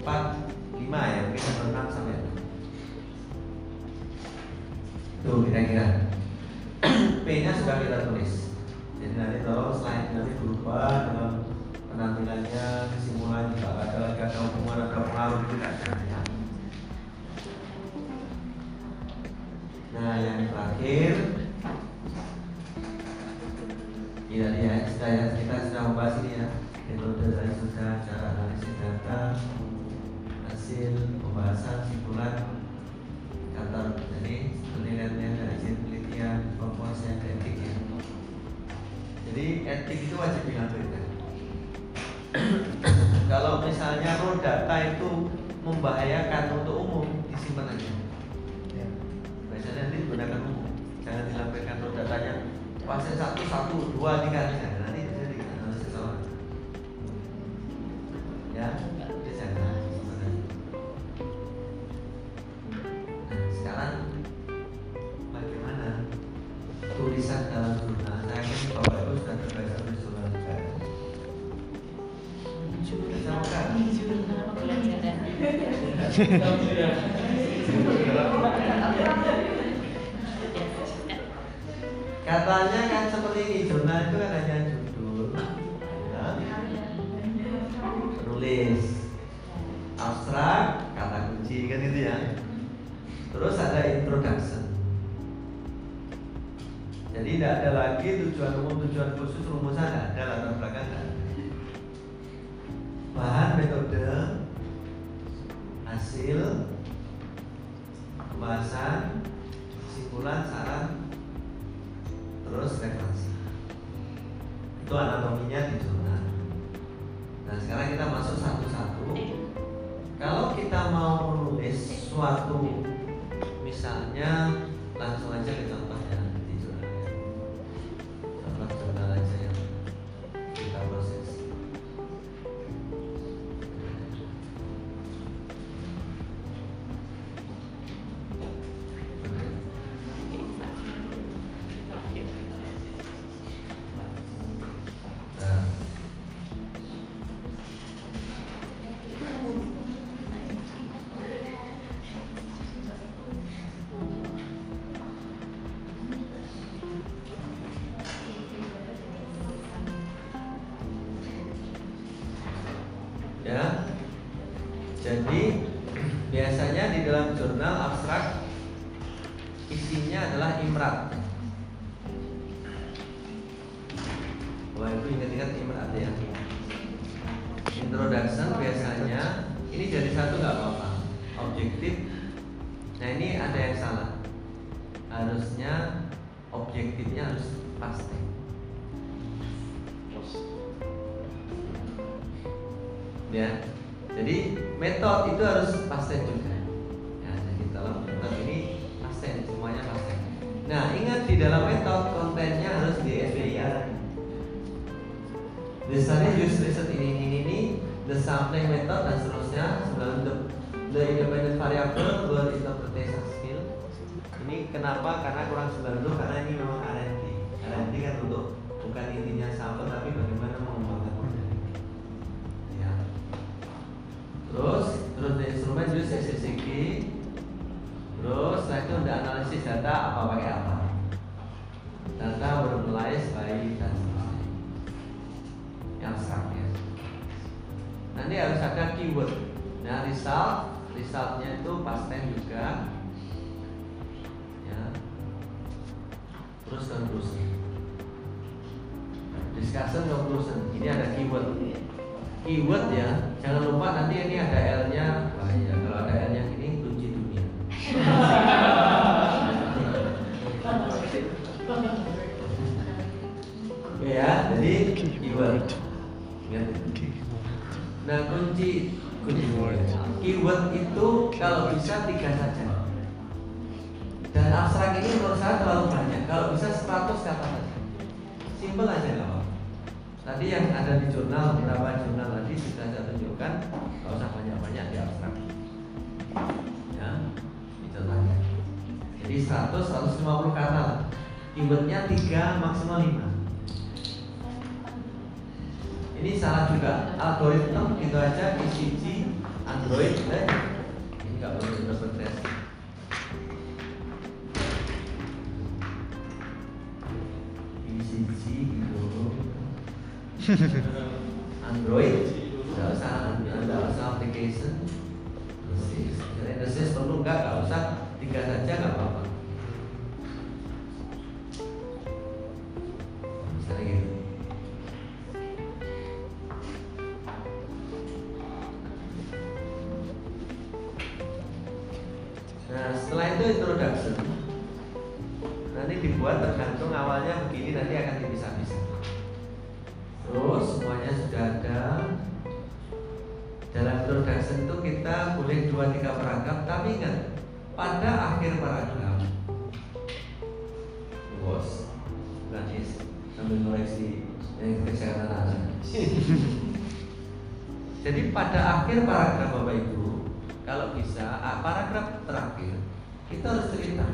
4, 5 ya mungkin sampai 6 sampai 6 Tuh kira-kira P nya sudah kita tulis Jadi nanti tolong slide nanti berubah dalam penampilannya kesimpulan juga ada ada hubungan ada pengaruh nggak ada ya. Nah yang terakhir ya, ya, kita sudah membahas ini ya. Metode tadi sudah, cara analisis data Hasil pembahasan, simpulan Kata jadi penilaian dari hasil penelitian, komposisi etik ya. Jadi etik itu wajib dilakukan Kalau misalnya raw data itu membahayakan untuk umum, disimpan aja. Ya. biasanya nanti digunakan umum. Jangan dilampirkan raw datanya. Pasien satu satu dua tiga tiga nanti jadi analisis salah ya Harusnya objektifnya harus pasti. Ya. Jadi metode itu harus pasti juga. Ya, jadi dalam metode ini pasti semuanya pasti. Nah, ingat di dalam metode kontennya harus di SBIR. Misalnya use result ini ini ini the sampling method dan seterusnya sebelum the, the independent variable were interpretation. Ini kenapa? Karena kurang 90 karena ini memang R&D. R&D kan untuk bukan intinya sampel tapi bagaimana mengembangkan. Ya. Terus terus di instrumen use SCCG. Terus setelah itu udah analisis data apa pakai apa. Data bermulai by dan seterusnya yang abstraknya. Nanti harus ada keyword. Nah, result, resultnya itu past tense juga. Terus conclusion. Discussion conclusion. Ini ada keyword. Keyword ya, jangan lupa nanti ini ada L-nya. Wah iya, kalau ada L-nya ini kunci dunia. ya, jadi keyword. Nah kunci kunci keyword itu kalau bisa tiga saja. Dan abstrak ini menurut saya terlalu banyak. Kalau bisa 100 kata saja. Simple aja nggak apa. Tadi yang ada di jurnal beberapa jurnal tadi sudah saya tunjukkan. Nggak usah banyak-banyak di abstrak. Ya, itu saja. Jadi 100 150 kata lah. Keywordnya 3 maksimal 5 ini salah juga algoritma gitu aja ECG Android eh. ini nggak perlu interpretasi ECG gitu. Android. Nggak usah nggak usah application. Nesis jadi Nesis perlu nggak nggak usah. Tiga saja nggak apa-apa. Nah setelah itu introduction dibuat tergantung awalnya begini nanti akan dipisah-pisah. Terus semuanya sudah ada. Dalam introduction itu kita boleh dua tiga paragraf Tapi ingat pada akhir paragraf Bos Gratis sambil koleksi yang kesehatan anak. Jadi pada akhir paragraf Bapak Ibu kalau bisa ah, paragraf terakhir kita harus cerita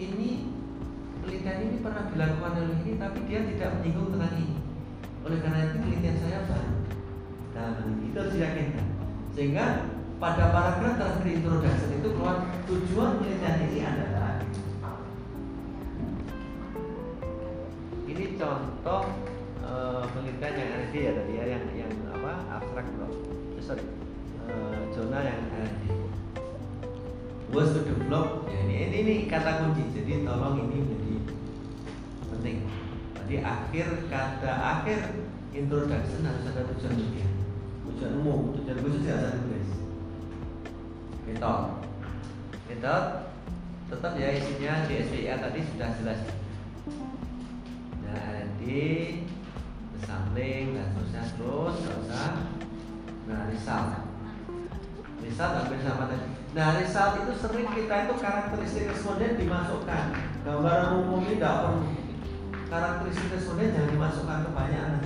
ini penelitian ini pernah dilakukan oleh ini tapi dia tidak menyinggung tentang ini. Oleh karena itu penelitian saya baru. Dalam hal ini itu harus diyakinkan. Sehingga pada paragraf terakhir introduction itu keluar tujuan penelitian ini adalah ini contoh uh, penelitian yang ada ya tadi ya yang yang apa abstrak bro sorry uh, zona yang ada was to develop. Ya ini, ini ini kata kunci. Jadi tolong ini menjadi jadi akhir kata akhir introduction harus ada tujuan tujuan umum tujuan khusus ya harus tulis metode metode tetap ya isinya di SPA tadi sudah jelas. Nah di sampling dan seterusnya terus nggak usah. Nah result result hampir sama tadi. Nah result itu sering kita itu karakteristik responden dimasukkan. Gambaran umum ini tidak perlu karakteristik responden jangan dimasukkan kebanyakan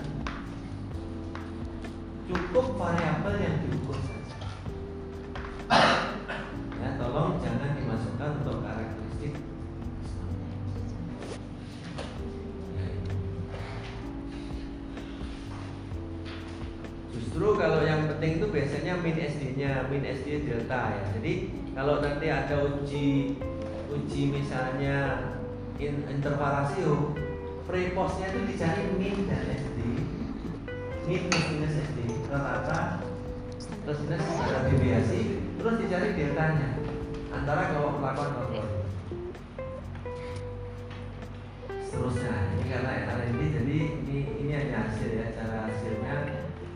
cukup variabel yang diukur saja. Ya tolong jangan dimasukkan untuk karakteristik Justru kalau yang penting itu biasanya min SD-nya, min SD delta ya. Jadi kalau nanti ada uji uji misalnya in, interval prepostnya itu dicari min dan SD, min plus minus SD, rata-rata plus minus ada deviasi, terus dicari deltanya antara kalau melakukan kontrol. Seterusnya, ini karena karena ini jadi ini ini hanya hasil ya, cara hasilnya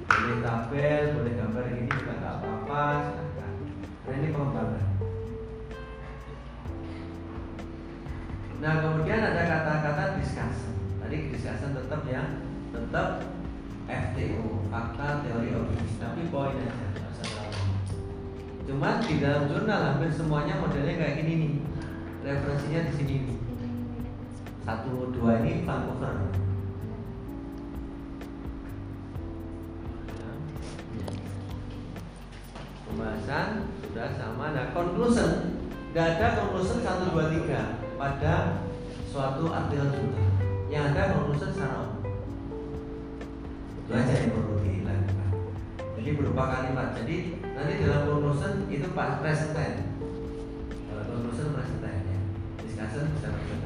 boleh tabel, boleh gambar ini juga nggak apa-apa, silahkan. Nah ini pengembangan. Nah kemudian ada kata-kata discussion. Tadi discussion tetap ya, tetap FTO, fakta teori objektif, tapi poin aja. Cuman di dalam jurnal hampir semuanya modelnya kayak gini nih. Referensinya di sini nih. Satu dua ini Vancouver. pembahasan sudah sama nah conclusion nggak ada conclusion satu dua tiga pada suatu artikel jurnal yang ada conclusion secara umum. Itu aja yang perlu dilakukan. Jadi berupa kalimat. Jadi nanti dalam conclusion itu pas present time kalau conclusion present ya. Discussion bisa present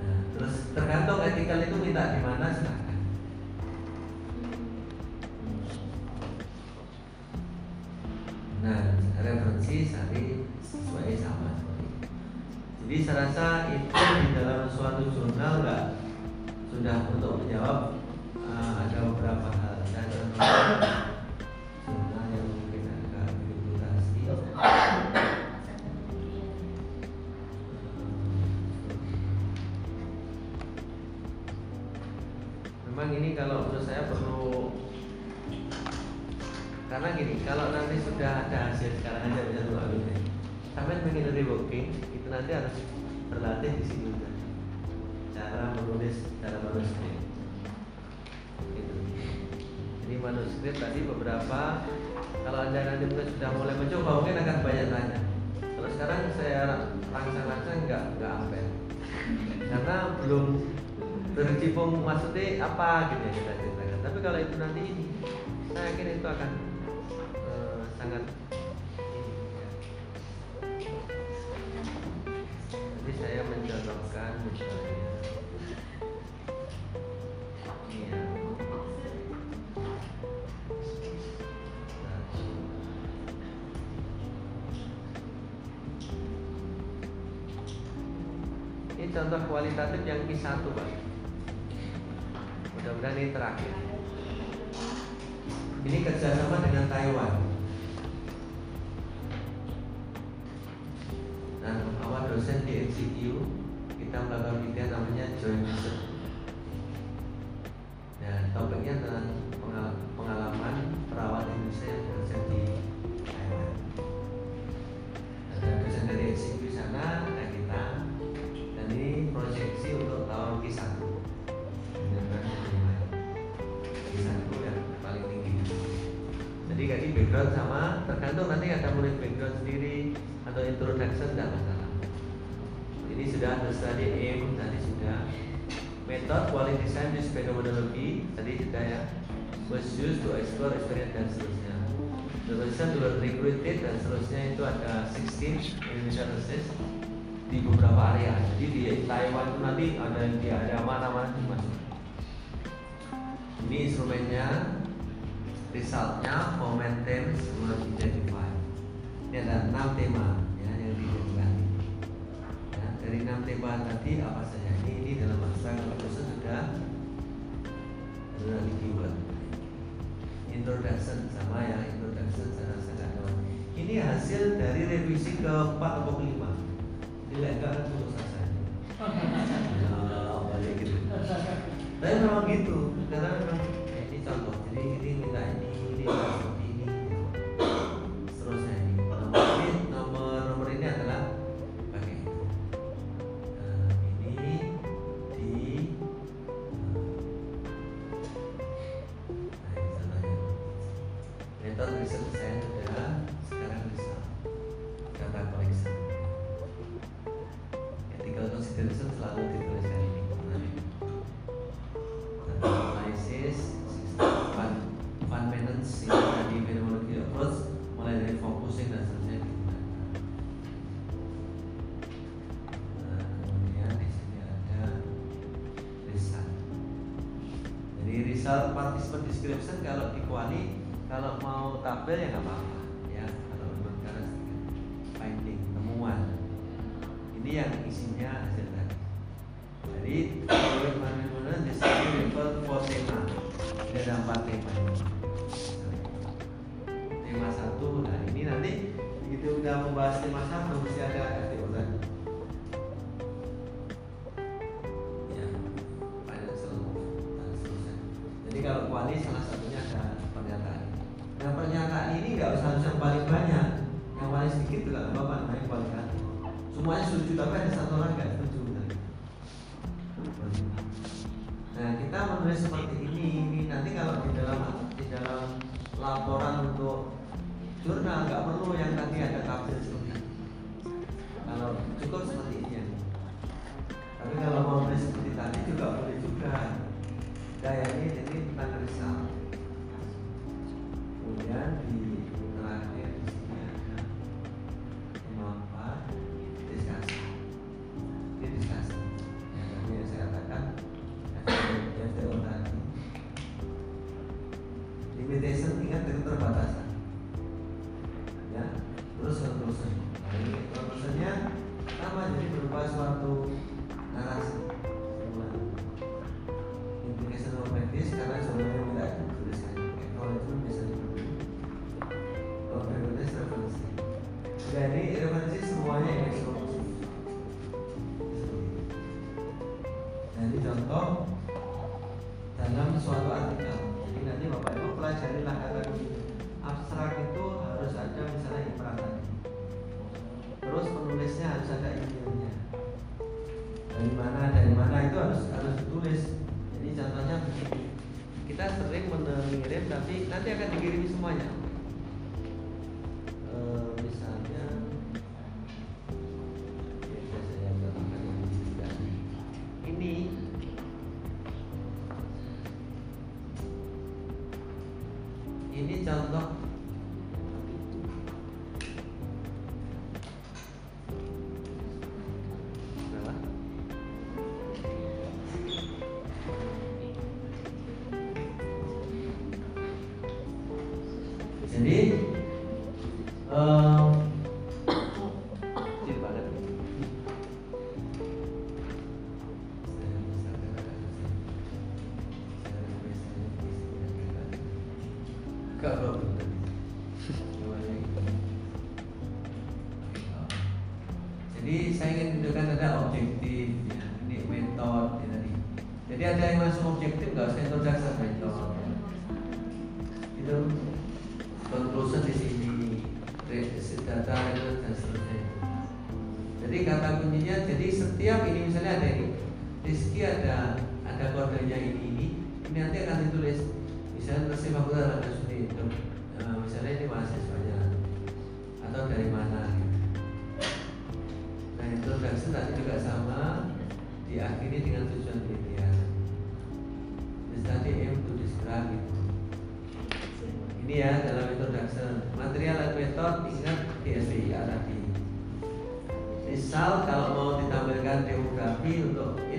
nah, terus tergantung ethical itu minta di mana silahkan. Nah, referensi sari sesuai sama Jadi saya rasa itu di dalam suatu jurnal nggak sudah untuk menjawab uh, ada beberapa hal. Dan jurnal yang mungkin agak reputasi. Memang ini kalau menurut saya perlu karena gini kalau nanti sudah ada hasil sekarang aja bisa dua sampai pengen reworking itu nanti harus berlatih di sini juga. Cara menulis cara manuskrip gitu. jadi manuskrip tadi beberapa kalau anda nanti mungkin sudah mulai mencoba mungkin akan banyak tanya. Kalau sekarang saya rangsang-rangsang nggak nggak apa karena belum berkecimpung maksudnya apa gitu ya kita ceritakan. Tapi kalau itu nanti saya yakin itu akan sangat saya mencontohkan misalnya. Ya. Ini contoh kualitatif yang Q1 Pak. Mudah-mudahan ini terakhir. Ini kerjasama dengan Taiwan. dosen di MCU kita melakukan penelitian namanya joint research was used to explore experience dan seterusnya. The position to recruited dan seterusnya itu ada 16 Indonesia nurses di beberapa area. Jadi di Taiwan itu nanti ada di ada mana-mana di mana. Ini instrumennya, resultnya, momentum semua must identify. Ini ada enam tema ya yang diidentifikasi. Ya, dari enam tema tadi apa saja? Ini, ini dalam bahasa kalau sudah sudah dibuat introduction sama ya introduction sana sana ini hasil dari revisi ke keempat atau kelima? Tidak kan untuk sasarannya nah, oh, balik gitu. Tapi memang gitu. Karena memang eh, ini contoh. Jadi ini minta ini ini. masih masa belum mesti ada RT Ulan ya banyak selalu jadi kalau kuali salah satu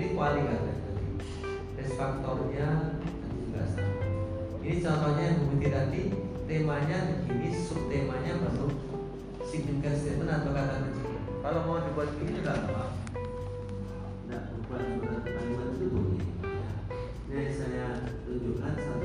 ini kualitas tadi, risk faktornya nanti juga sama. Ini contohnya yang bukti tadi temanya begini, subtemanya baru signifikan statement atau kata kunci. Kalau mau dibuat begini juga apa. Nah, bukan kalimat itu boleh. Ini saya tunjukkan satu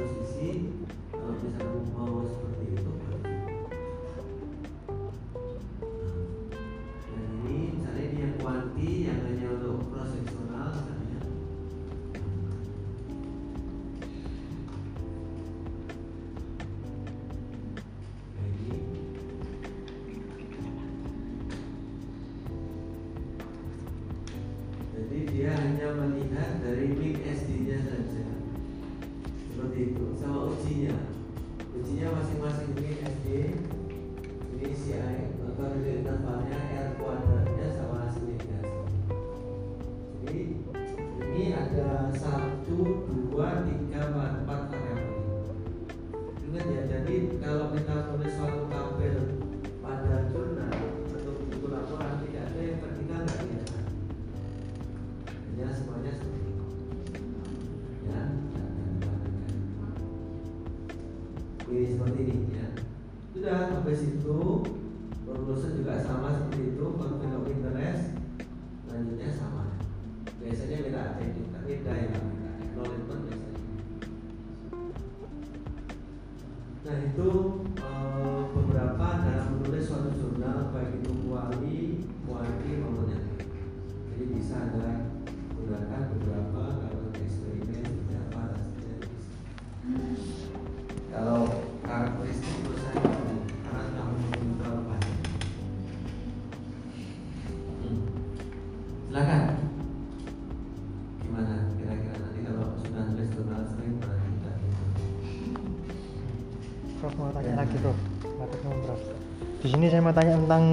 Di sini saya mau tanya tentang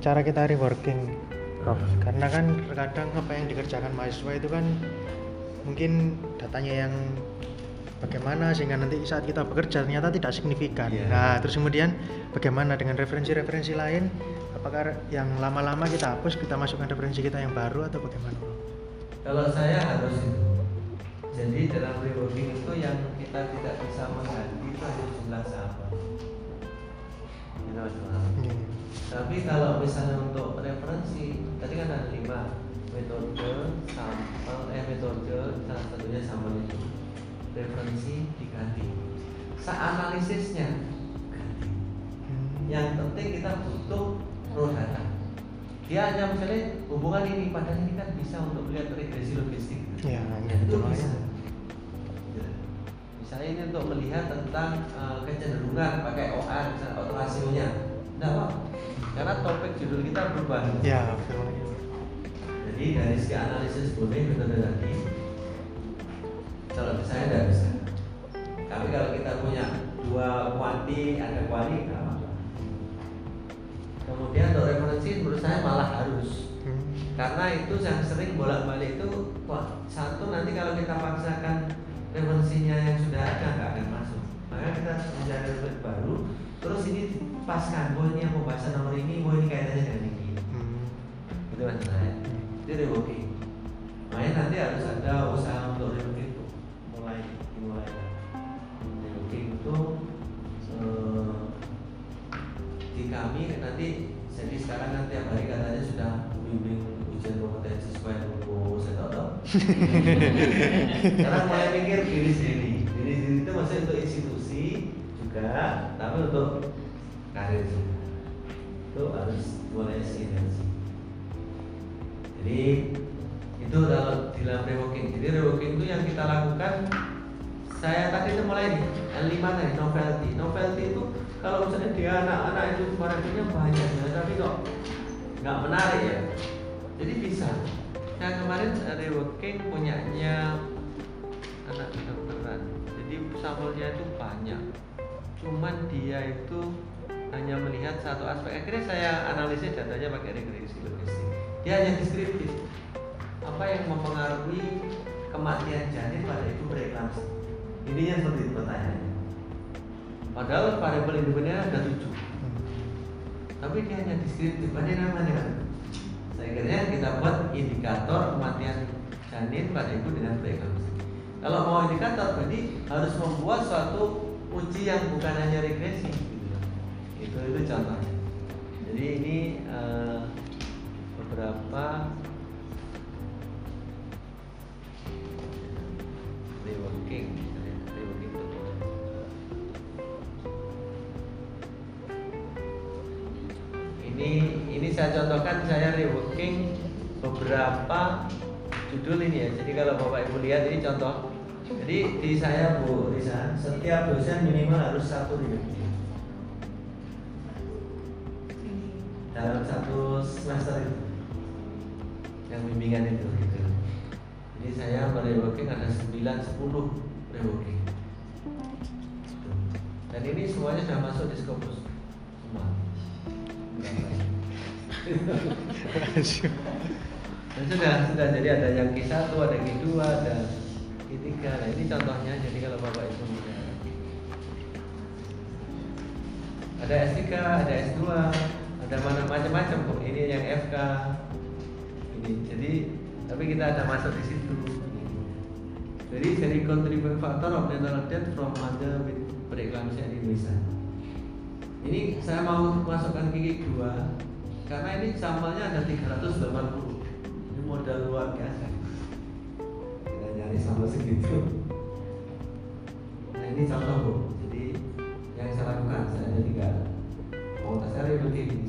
cara kita reworking, Prof. Karena kan terkadang apa yang dikerjakan mahasiswa itu kan mungkin datanya yang bagaimana sehingga nanti saat kita bekerja ternyata tidak signifikan. Iya. Nah, terus kemudian bagaimana dengan referensi-referensi lain? Apakah yang lama-lama kita hapus, kita masukkan referensi kita yang baru atau bagaimana? Kalau saya harus itu. Jadi dalam reworking itu yang kita tidak bisa mengganti itu hanya jumlah. Tapi kalau misalnya untuk referensi, tadi kan ada lima metode, sampel, eh metode, salah satunya sampel itu. Referensi diganti. Seanalisisnya ganti. Hmm. Yang penting kita butuh raw data. Dia hanya misalnya hubungan ini, padahal ini kan bisa untuk melihat regresi logistik. Ya, Ya, itu lumayan. bisa. Ya. Misalnya ini untuk melihat tentang eh, kecenderungan pakai OR, misalnya autorasionya. Apa, karena topik judul kita berubah. Ya. Jadi dari segi analisis boleh metode tadi. Kalau saya tidak bisa. Tapi kalau kita punya dua kuanti, ada kuali, nggak apa-apa. Kemudian untuk referensi menurut saya malah harus Hmm. karena itu yang sering bolak-balik itu wah, satu nanti kalau kita paksakan referensinya yang sudah ada nggak akan masuk maka kita harus mencari referensi baru terus ini dipaskan bahwa ini yang pembahasan nomor ini bahwa ini kaitannya dengan ini. Hmm. itu kan saya. Itu reworking makanya nanti harus ada usaha untuk reworking itu mulai dimulai. Reworking itu eh, di kami nanti jadi sekarang kan tiap hari katanya sudah bimbing ujian kompetensi supaya lulus saya tahu sekarang mulai mikir diri sendiri. Diri sendiri itu maksudnya untuk institusi juga tapi untuk karir. Itu harus mulai sinergi. Jadi itu di dalam reworking. Jadi reworking itu yang kita lakukan saya tadi itu mulai nih L5 tadi novelty. Novelty itu kalau misalnya dia anak-anak itu variabelnya banyak ya, tapi kok nggak menarik ya. Jadi bisa. Saya kemarin reworking punyanya anak kedokteran jadi sampelnya itu banyak. Cuman dia itu hanya melihat satu aspek. Akhirnya saya analisis datanya pakai regresi logistik. Dia hanya deskriptif. Apa yang mempengaruhi kematian janin pada ibu preeklamsi intinya seperti itu pertanyaannya. Padahal variabel independen ada tujuh. Tapi dia hanya deskriptif. Ada namanya? Saya kira kita buat indikator kematian janin pada ibu dengan preeklamsi kalau mau indikator berarti harus membuat suatu uji yang bukan hanya regresi. Itu itu contohnya jadi ini uh, beberapa reworking reworking ini ini saya contohkan saya reworking beberapa judul ini ya. Jadi kalau bapak ibu lihat ini contoh. Jadi di saya Bu Risa, setiap dosen minimal harus satu review dalam satu semester itu yang bimbingan itu gitu. Jadi saya mereworking ada 9 10 reworking. Dan ini semuanya sudah masuk di Scopus semua. Dan sudah sudah jadi ada yang Q1, ada Q2, ada Q3. Nah, ini contohnya jadi kalau Bapak Ibu. Ada S3, ada S2, ada mana macam-macam kok. Ini yang FK. Ini jadi tapi kita ada masuk di situ. Jadi dari contributing factor of natal death from mother with preeclampsia Indonesia. Ini saya mau masukkan gigi dua karena ini sampelnya ada 380. Ini modal luar biasa. Kita nyari sampel segitu. Nah ini contoh bu. Jadi yang saya lakukan saya ada tiga. Mau tes saya begini,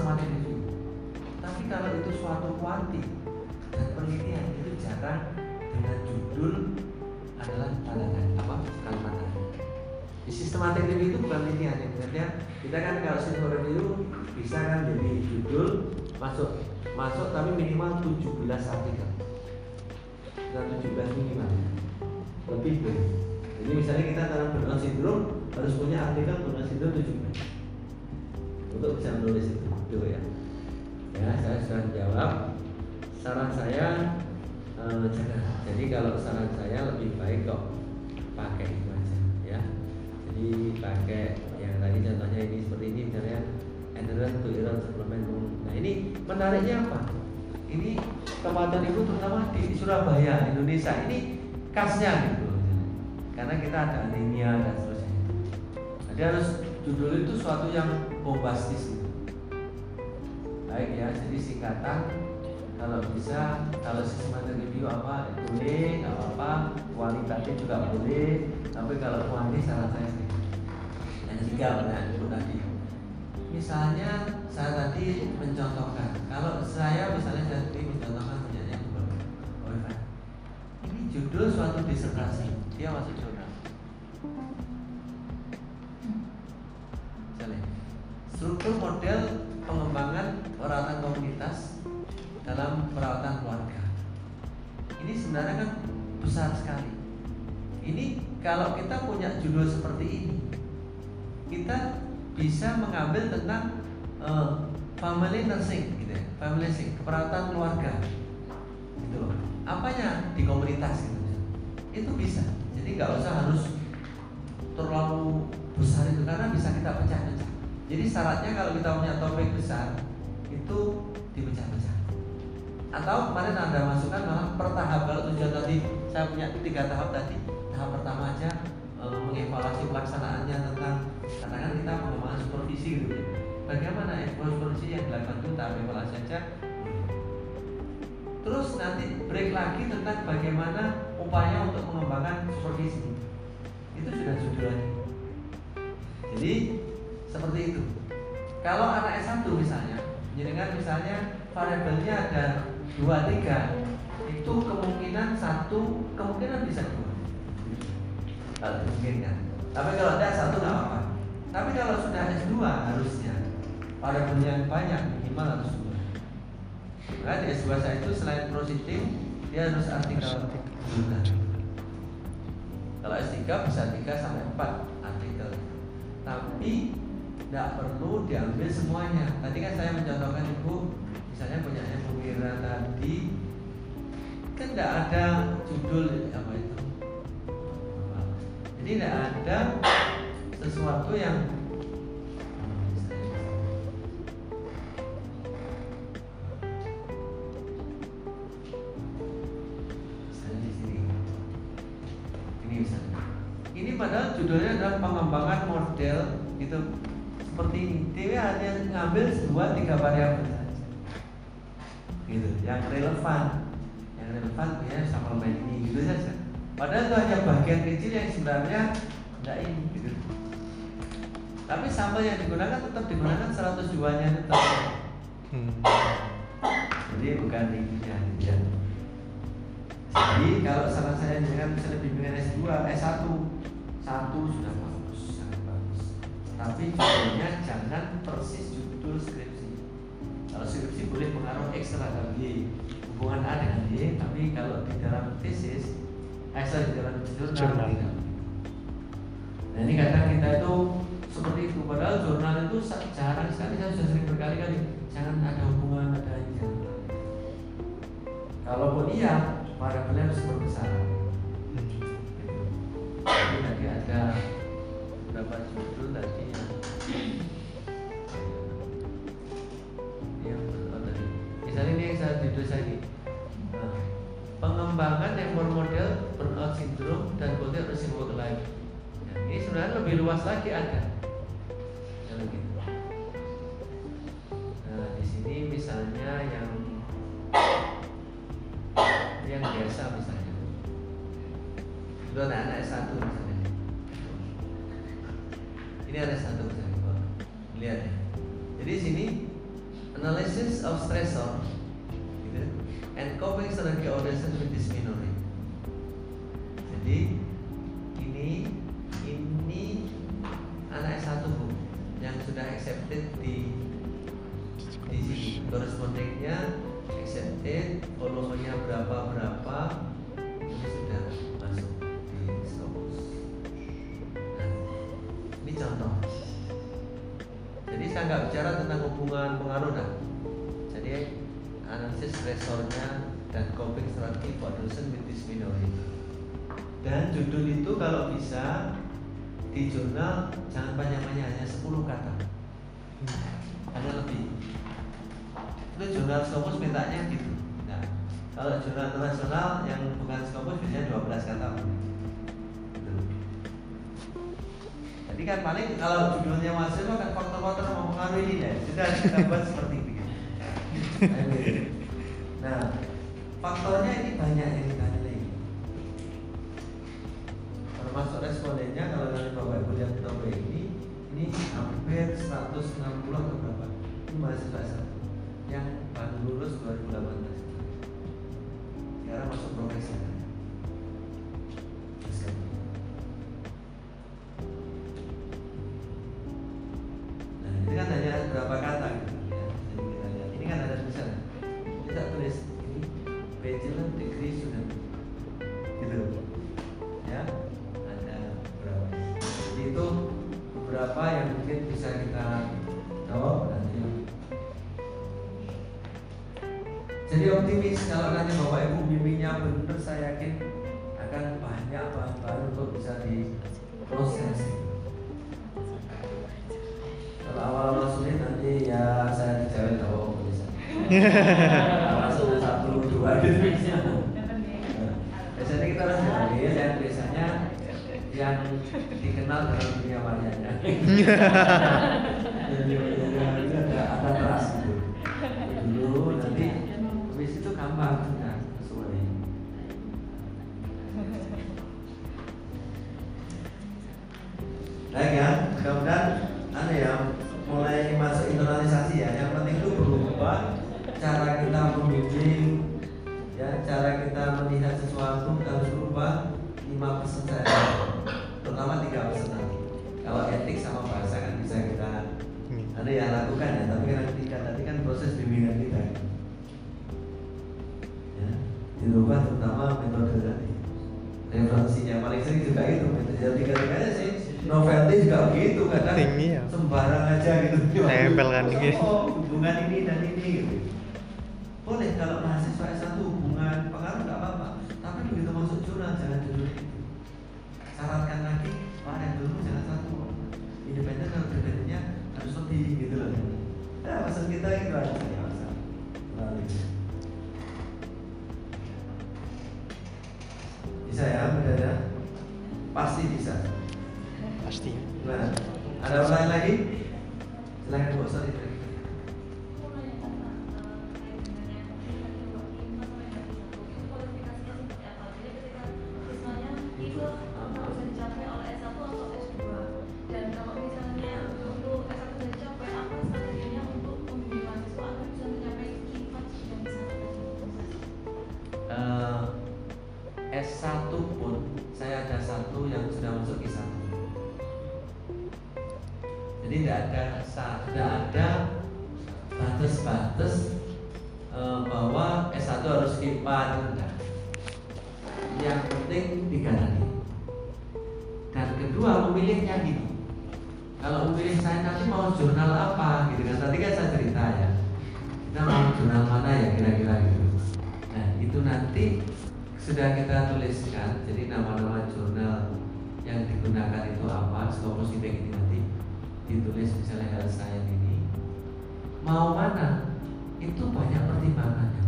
sistematik review. Tapi kalau itu suatu kuanti dan penelitian itu jarang. Dengan judul adalah tanda apa? Kalimat tadi. Di sistematik review itu bukan penelitian ya, sebenarnya kita kan kalau sistematik review bisa kan jadi judul masuk masuk tapi minimal 17 artikel. Nah 17 minimal lebih boleh jadi misalnya kita dalam burnout syndrome harus punya artikel burnout syndrome 17 untuk bisa menulis itu itu ya. Ya saya sudah jawab. Saran saya eh, jadi kalau saran saya lebih baik kok pakai itu aja ya. Jadi pakai yang tadi contohnya ini seperti ini misalnya endurance to iron suplemen nah ini menariknya apa? Ini kematian ibu terutama di Surabaya Indonesia. Ini khasnya gitu karena kita ada anemia dan seterusnya. Jadi harus judul itu suatu yang bombastis. Baik ya jadi singkatan kalau bisa kalau systematic review apa boleh nggak apa-apa. Kualitatif juga boleh tapi kalau kuantitas saran saya sih. Yang tiga benar itu tadi. Misalnya saya tadi mencontohkan kalau saya misalnya tadi mencontohkan punyanya Oliver ini judul suatu disertasi. Dia masuk jurnal. Misalnya, struktur model komunitas dalam perawatan keluarga. Ini sebenarnya kan besar sekali. Ini kalau kita punya judul seperti ini kita bisa mengambil tentang uh, family nursing gitu ya family nursing keperawatan keluarga gitu loh. Apanya di komunitas gitu itu bisa. Jadi nggak usah harus terlalu besar itu karena bisa kita pecah-pecah. Jadi syaratnya kalau kita punya topik besar itu dipecah-pecah. Atau kemarin anda masukkan malah per tahap kalau tujuan tadi saya punya tiga tahap tadi tahap pertama aja e, mengevaluasi pelaksanaannya tentang karena kan kita pengembangan supervisi gitu ya. bagaimana supervisi yang dilakukan itu tahap evaluasi aja. Terus nanti break lagi tentang bagaimana upaya untuk mengembangkan supervisi itu sudah judulnya jadi seperti itu. Kalau anak S1 misalnya jenengan misalnya variabelnya ada dua tiga. Itu kemungkinan satu kemungkinan bisa dua. Kalau dimungkinkan tapi kalau tidak satu nggak apa tapi kalau sudah S2 harusnya variabel yang banyak minimal harus dua. Nah di S2 saya itu selain positif dia harus artikel juga kalau S3 bisa 3 sampai 4 artikel. Tapi tidak perlu diambil semuanya. Tadi kan saya mencontohkan ibu misalnya punya Bu Mira tadi kan tidak ada judul apa itu? Jadi tidak ada sesuatu yang ini padahal judulnya adalah pengembangan model gitu seperti ini. Dewi hanya ngambil dua tiga variabel saja. Gitu yang relevan. Yang relevan ya suplemen ini gitu saja. Padahal itu hanya bagian kecil yang sebenarnya tidak ini gitu. Tapi sampel yang digunakan tetap digunakan 102 nya tetap. Hmm. jadi bukan ininya ya. Jadi kalau saran saya dengan misalnya bimbingan S2, S1 satu. Sudah. Tapi judulnya jangan persis judul skripsi. Kalau skripsi boleh pengaruh X terhadap Y, hubungan A dengan Y, tapi kalau di dalam tesis, eh sorry, di dalam jurnal, Jurnal. tidak. Nah ini kadang kita itu seperti itu, padahal jurnal itu jarang sekali, saya sudah sering berkali-kali, jangan ada hubungan, ada jangan. Kalaupun iya, variabelnya harus berbesaran. Jadi tadi ada beberapa judul tadi yang yang oh, tadi. Misalnya ini yang saya judul saya ini Nah, pengembangan yang model burnout syndrome dan of work life. Nah, ini sebenarnya lebih luas lagi ada. Judul itu kalau bisa di jurnal jangan banyak-banyak hanya 10 kata. Hanya lebih. Itu jurnal Scopus mintanya gitu. Nah, kalau jurnal internasional yang bukan Scopus biasanya 12 kata. Gitu. Jadi kan paling kalau judulnya mahasiswa kan faktor-faktor mempengaruhi ini ya. Sudah kita buat seperti itu. Nah, faktornya ini banyak yang kita 160 atau berapa? Ini mahasiswa satu yang baru lulus 2018. Sekarang masuk profesi. Langsung satu dua gitu. Biasanya kita harus nulis yang tulisannya yang dikenal dalam dunia mayanya. terutama metode tadi. Referensinya paling sering juga itu metode tiga tiganya sih. Novelty juga begitu kadang Tinggi ya. sembarang aja gitu. Nempel kan, gitu. oh hubungan ini dan ini gitu. Boleh kalau mahasiswa S1 hubungan pengaruh nggak apa-apa tapi begitu masuk jurnal jangan judul itu. Syaratkan lagi varian dulu jangan satu independen kalau berbedanya harus lebih gitu loh. Ya maksud kita itu aja ya bisa ya mendadak pasti bisa Pasti. Gimana? Ada pertanyaan lagi? Silakan Bu Ustaz Impact ini nanti ditulis misalnya health science ini. Mau mana? Itu banyak pertimbangannya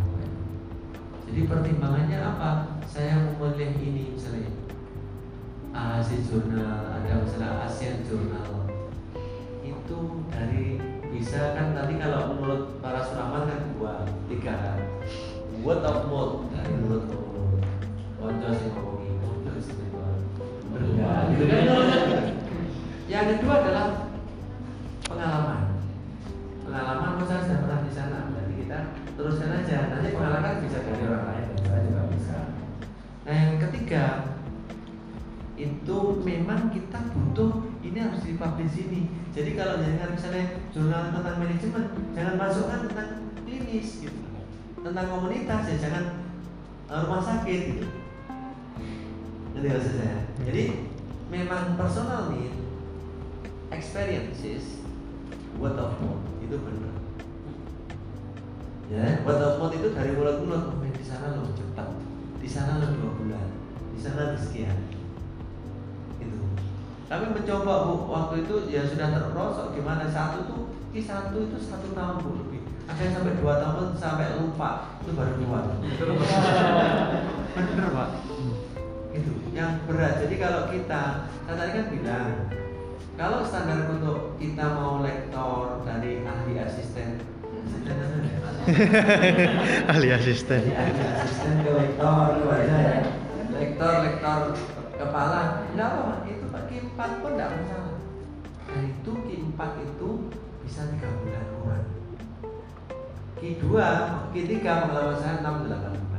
jadi pertimbangannya apa? Saya memilih ini misalnya. ASI jurnal ada misalnya ASEAN jurnal itu dari bisa kan tadi kalau menurut para suraman kan dua tiga. Kan word of mouth dari mulut ke mulut konco sih ngomong ini terus itu berbeda gitu kan yang kedua adalah pengalaman. Pengalaman saya sudah pernah di sana. Berarti kita teruskan aja nanti pengalaman bisa dari orang lain dan saya juga bisa. Nah yang ketiga itu memang kita butuh ini harus dipublish ini jadi kalau jangan misalnya jurnal tentang manajemen jangan masukkan tentang klinis gitu. Tentang komunitas ya jangan eh, rumah sakit gitu. Maksud saya? Jadi memang personal need experiences word of mouth itu benar. Ya, word of mouth itu dari mulut ke mulut, oh, di sana lo cepat, di sana lo dua bulan, di sana sekian. Itu. Kami mencoba bu, waktu itu ya sudah terperosok gimana satu tuh, ki satu itu satu tahun bu lebih. Ada yang sampai dua tahun sampai lupa itu baru keluar. Bener pak. Itu yang berat. Jadi kalau kita, saya tadi kan bilang kalau standar untuk kita mau lektor dari ahli asisten, ya? ahli asisten ahli asisten ke lektor ke ya? Lektor, lektor kepala, enggak apa itu pakai empat pun enggak masalah. Nah itu ki empat itu bisa tiga bulan kurang. Ki dua, ki tiga pengalaman saya enam delapan bulan.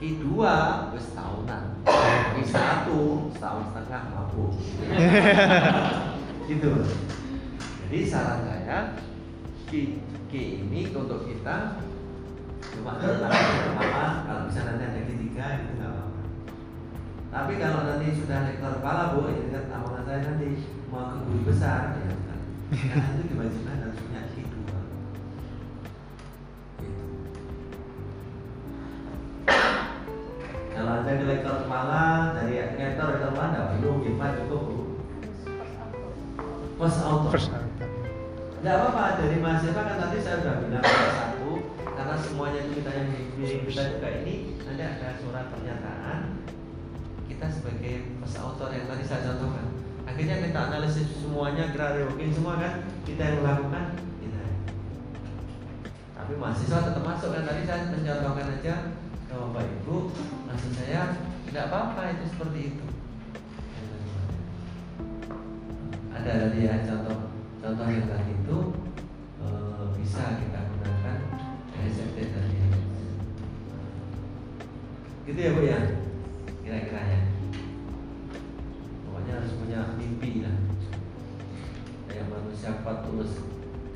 Ki dua wis tahunan. Ki satu setahun setengah mabuk. gitu. Jadi saran saya Ki, Ki ini untuk kita cuma tentang apa kalau bisa nanti ada ketiga itu nggak apa-apa. Tapi kalau nanti sudah lektor kepala bu, ini kan tamangan saya nanti mau ke guru besar ya kan. Karena itu diwajibkan harus punya kepala dari lektor kepala nggak perlu gimana cukup bu. Pas auto. first out. Tidak apa-apa dari mahasiswa kan tadi saya sudah bilang satu karena semuanya itu kita yang bimbing kita juga ini nanti ada surat pernyataan kita sebagai first author yang tadi saya contohkan akhirnya kita analisis semuanya kira reworking semua kan kita yang melakukan kita tapi mahasiswa tetap masuk kan tadi saya mencontohkan aja ke bapak ibu maksud saya tidak apa-apa itu seperti itu. Ada tadi ya contoh contoh yang tadi itu eh, bisa kita gunakan SFT tadi. Gitu ya bu ya? Kira-kira ya? Pokoknya harus punya mimpi lah. Kayak manusia kuat tulus.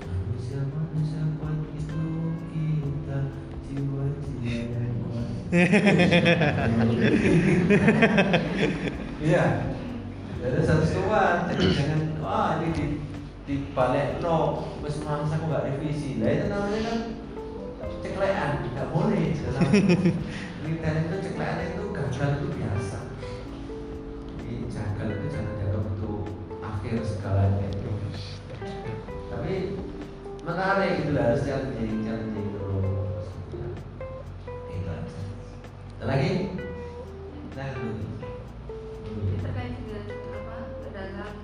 Manusia manusia kuat itu kita jiwa jiwa iya. Ada satu jadi jangan wah ini di di balik no. Wes mangsa aku nggak revisi. Lah itu namanya kan ceklean nggak boleh. Penelitian itu ceklean itu gagal itu biasa. Jadi gagal itu jangan jaga untuk akhir segalanya itu. Tapi menarik itu harus challenging challenging ada lagi? Nah terkait dengan apa? Pedagang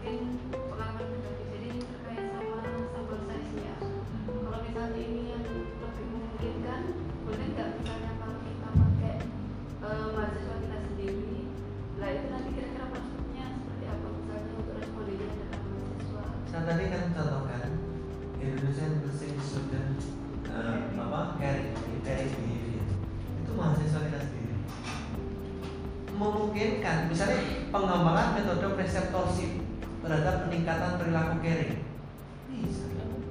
misalnya pengembangan metode preseptorship terhadap peningkatan perilaku caring bisa.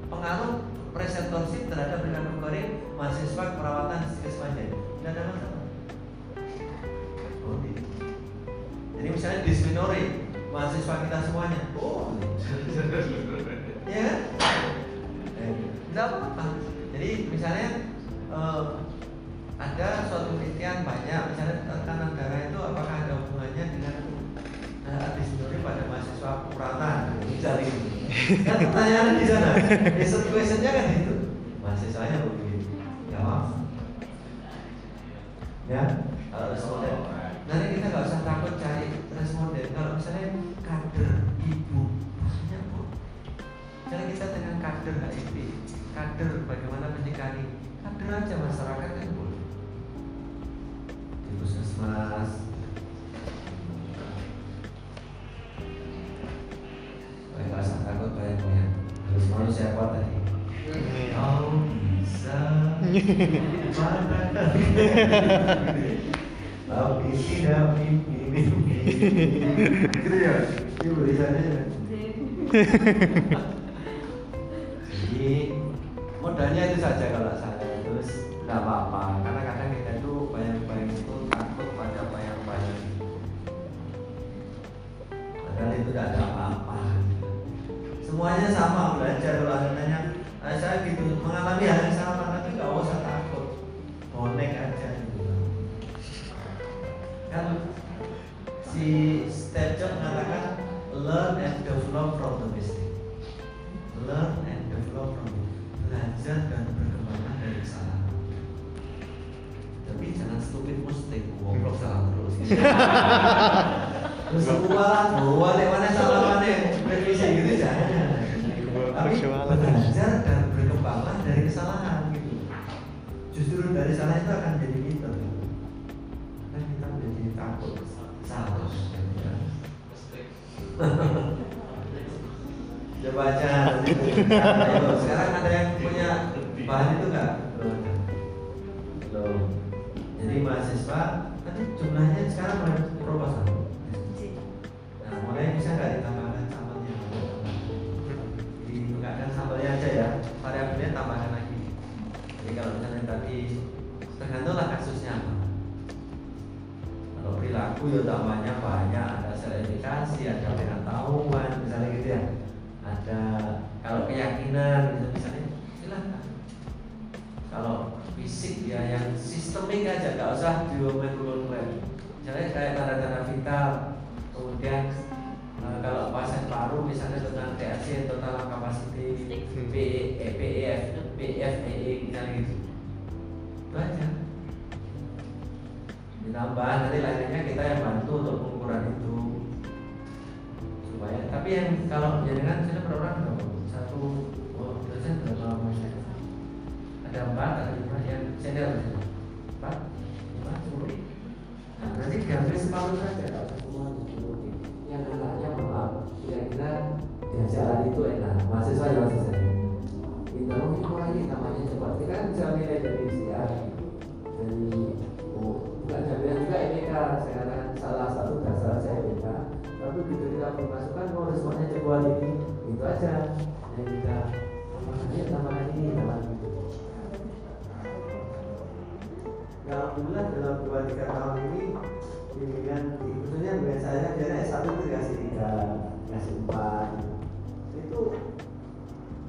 Pengaruh preseptorship terhadap perilaku caring mahasiswa perawatan psikis mandiri tidak ada masalah. Jadi misalnya dysmenorrhea mahasiswa kita semuanya. Oh ya Tidak apa-apa. Jadi misalnya eh, ada suatu penelitian banyak, misalnya tekanan darah itu apakah ada hubungannya dengan eh, dysmenorrhea pada mahasiswa perawatan? Cari. Kan pertanyaan di sana. Answer questionnya kan itu. Mahasiswanya begini. Jawab. Ya. Kalau responden. Nanti kita nggak usah takut cari responden. Kalau misalnya kader ibu, maksudnya bu, Misalnya kita dengan kader HIV, kader bagaimana menyikapi kader aja masyarakat kan boleh. Di puskesmas, Jadi modalnya itu saja kalau saya. Nggak apa-apa. Karena kadang kita itu bayang-bayang itu takut pada bayang-bayang. Padahal itu tidak ada apa-apa. Semuanya sama belajar kalau ada tanya "Ah, saya gitu mengalami hal yang sama nggak usah takut. Bonek aja gitu. Kan si Steve Jobs mengatakan learn and develop from the mistake. Learn and develop from belajar dan berkembang dari kesalahan. Tapi jangan stupid mistake goblok salah terus. Terus semua bawa lek mana salah mana? Revisi gitu jangan. Tapi belajar dan berkembanglah dari kesalahan justru dari salah itu akan jadi pinter kan kita menjadi takut salah coba aja sekarang ada yang punya bahan itu nggak? Belum. Jadi mahasiswa kan jumlahnya sekarang mulai proposal nah mulai bisa nggak ditambahkan sampelnya? Dibukakan sampelnya aja ya. Variabelnya tambahkan jadi kalau misalnya tadi tergantunglah kasusnya kalau perilaku ya tambahnya banyak ada sertifikasi ada pengetahuan misalnya gitu ya. Ada kalau keyakinan gitu misalnya silakan. Kalau fisik ya yang sistemik aja nggak usah diomelin misalnya kayak tanda-tanda vital kemudian kalau pasien paru misalnya tentang THC total capacity PE, PEF, PFEE misalnya gitu. Itu aja ditambah nanti lainnya kita yang bantu untuk pengukuran itu. Supaya tapi yang kalau jaringan sini per orang berapa satu oh, dosen berapa persen ada empat ada lima yang senior empat lima sepuluh. Nah nanti diambil separuh saja yang anaknya maaf kira-kira diajaran itu enak. Mahasiswa ya mahasiswa kita mungkin ini namanya cepat kita kan bisa nilai dari siar dari oh, bukan jaminan juga ini kan saya salah satu dasar saya BK tapi begitu kita memasukkan oh responnya cepat ini. Itu aja. Yang kita tambahkan ini tambahkan ini tambahkan itu alhamdulillah dalam dua tiga tahun ini bimbingan di khususnya bimbingan saya biasanya S1 itu dikasih tiga dikasih empat itu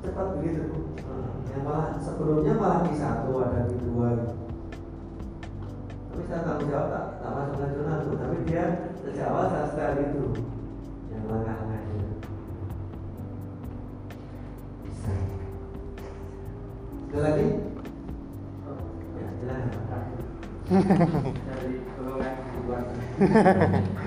cepat begitu Eh, yang malah sebelumnya malah di satu ada di dua. Tapi saya tanggung jawab tak, tak masuk nasional tuh tapi dia sejak awal saya style itu yang langkah-langkahnya dari golongan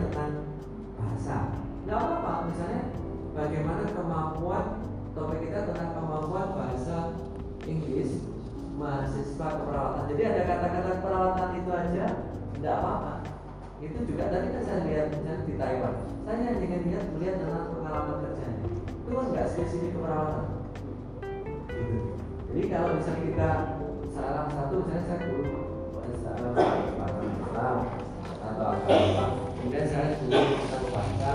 tentang bahasa. Nggak apa-apa misalnya bagaimana kemampuan topik kita tentang kemampuan bahasa Inggris mahasiswa keperawatan. Jadi ada kata-kata perawatan itu aja nggak apa-apa. Itu juga tadi kan saya lihat misalnya di Taiwan. Saya hanya lihat melihat tentang pengalaman kerjanya. Itu kan nggak spesifik keperawatan. Gitu. jadi kalau misalnya kita salah satu misalnya saya guru satu Islam atau apa kemudian saya dulu tentang bahasa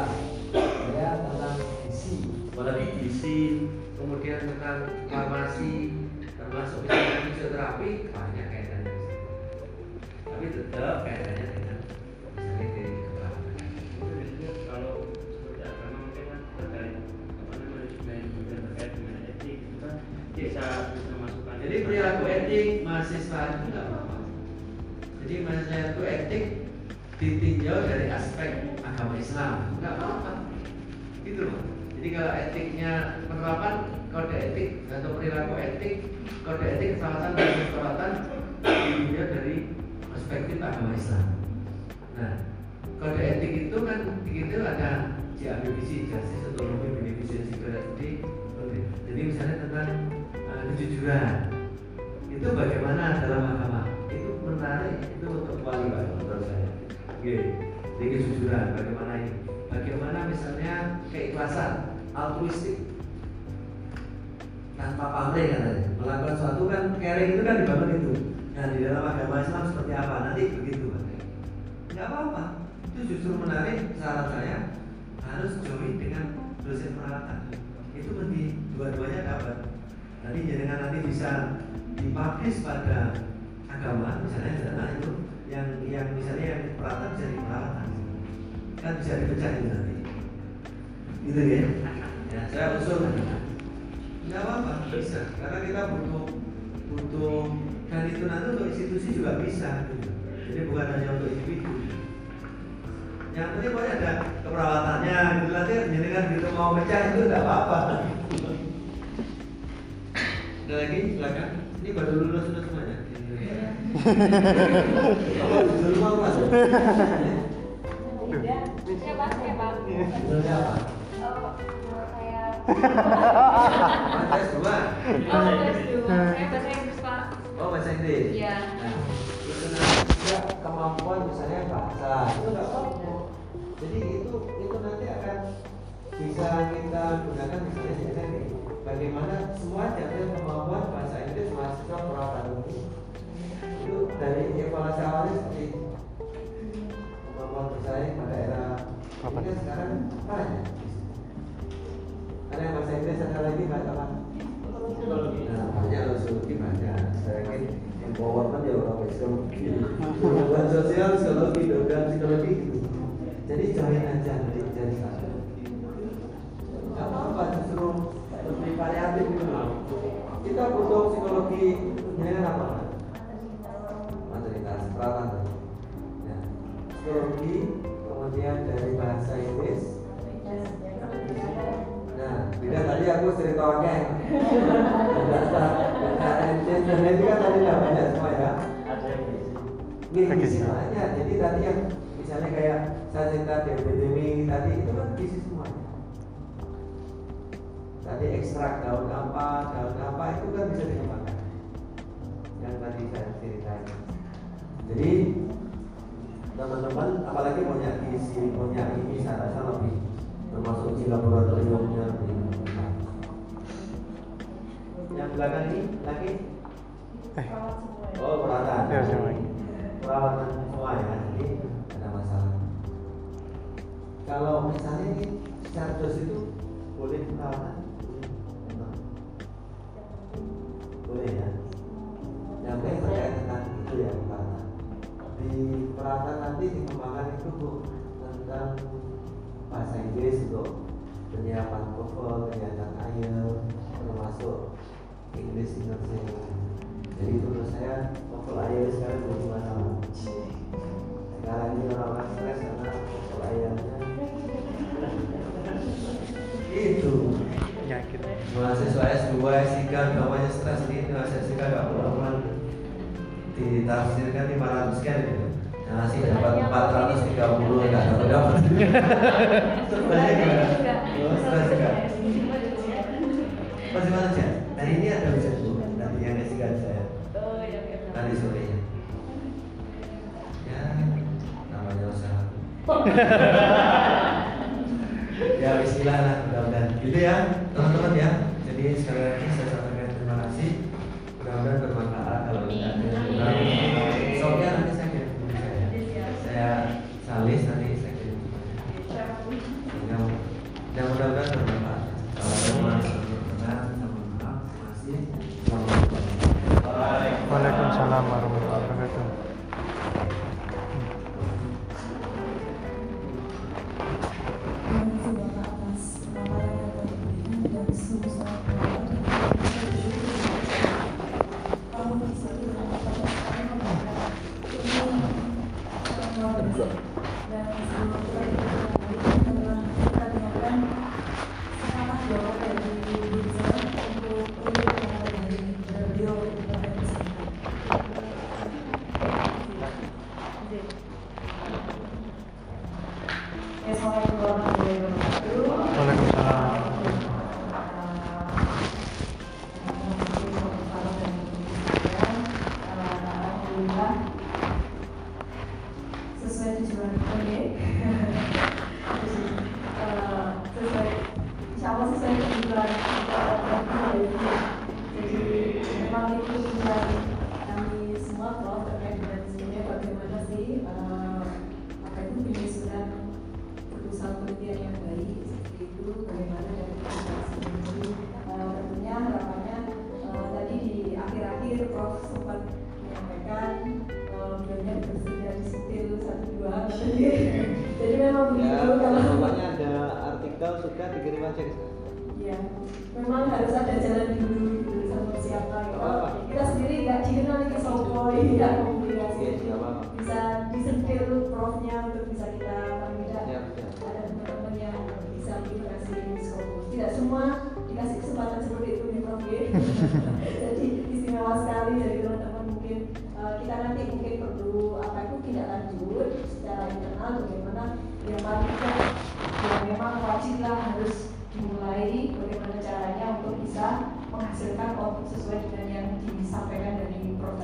saya tentang gizi apalagi gizi kemudian tentang farmasi termasuk misalnya fisioterapi banyak kaitannya tapi tetap kaitannya dengan misalnya dari keperawatan kalau seperti agama mungkin kan terkait apa namanya manajemen dan terkait dengan etik itu kan bisa bisa masukkan. Jadi perilaku etik mahasiswa itu nggak apa-apa. Jadi mahasiswa itu etik ditinjau dari aspek agama Islam. Nggak apa-apa. Gitu loh. Jadi kalau etiknya penerapan kode etik atau perilaku etik kode etik kesalahan dan kesalahan ditinjau dari perspektif agama Islam. Nah kode etik itu kan begitu ada JABBC Justice Autonomy Beneficence Equality jadi misalnya tentang uh, kejujuran. Itu bagaimana dalam agama? Itu menarik itu untuk wali Oke, jadi kejujuran bagaimana ini? Bagaimana misalnya keikhlasan altruistik? Tanpa pamrih katanya. Melakukan sesuatu kan caring itu kan dibangun itu. Nah di dalam agama Islam seperti apa? Nanti begitu Pak. nggak apa-apa. Itu justru menarik saran saya. Harus join dengan dosen peralatan. Itu lebih dua-duanya dapat. Nanti jangan nanti bisa dipublish pada agama misalnya sana itu yang yang misalnya yang peralatan bisa peralatan. Kan bisa dipecah nanti. Gitu ya? Ya saya usul nggak apa-apa bisa. Karena kita butuh butuh dan itu nanti untuk institusi juga bisa. Jadi bukan hanya untuk individu. Yang penting pokoknya ada keperawatannya. Gitu nanti jenengan gitu mau pecah itu nggak apa-apa. Ada lagi? Silakan. Ini baru lulus sudah Kemampuan misalnya bahasa itu nggak apa-apa jadi itu itu nanti akan bisa kita gunakan misalnya bagaimana semua jatuh kemampuan bahasa Inggris mahasiswa umum itu dari evaluasi awalnya seperti itu. kemampuan bersaing pada era Apa? ini kan sekarang banyak ada yang bahasa Inggris ada lagi bahasa apa? Nah, banyak loh psikologi banyak. Saya yakin empowerment ya orang psikologi. Hubungan sosial psikologi, program psikologi gitu. Jadi join aja nanti jadi satu. Gak apa-apa justru lebih variatif gitu. Kita butuh psikologi ini kan apa? Peralatan. Ya. Psikologi, kemudian dari bahasa Inggris, Nah, beda tadi aku cerita wakil. Dan itu kan tadi udah banyak semua ya. Ini banyak. Jadi tadi yang misalnya kayak saya cerita DBDW tadi itu kan bisnis semuanya. Tadi ekstrak daun apa, daun apa itu kan bisa dikembangkan. Yang tadi saya ceritain. Jadi teman-teman apalagi punya isi punya ini saya rasa lebih termasuk di laboratoriumnya lebih yang belakang ini lagi? Eh, oh perawatan Ya, semua. perawatan semua ya jadi ada masalah. Kalau misalnya ini secara dos itu boleh perawatan? Boleh. Ya? Yang terkait tentang itu ya perawatan di perawatan nanti dikembangkan itu Bu, tentang bahasa Inggris itu penyiapan TOEFL, penyiapan IELTS termasuk English Indonesia. Jadi itu menurut saya TOEFL IELTS sekarang jadi masalah sekarang ini orang-orang stres karena TOEFL IELTS-nya itu. Penyakit. mahasiswa S2, S3 namanya stres. Ini mahasiswa S3 gak pulang-pulang ditafsirkan 500 sekian gitu nah sih dapat 430 enggak dapat. Dapat sebenarnya gimana? Stres juga masih mana sih? Nah ini ada bisa tuh nanti yang S3 saya. Oh, iya, iya. nanti sore ya. Ya namanya usaha. Ya bismillah lah mudah-mudahan. Gitu ya teman-teman ya. Jadi sekali output sesuai dengan yang disampaikan dari Prof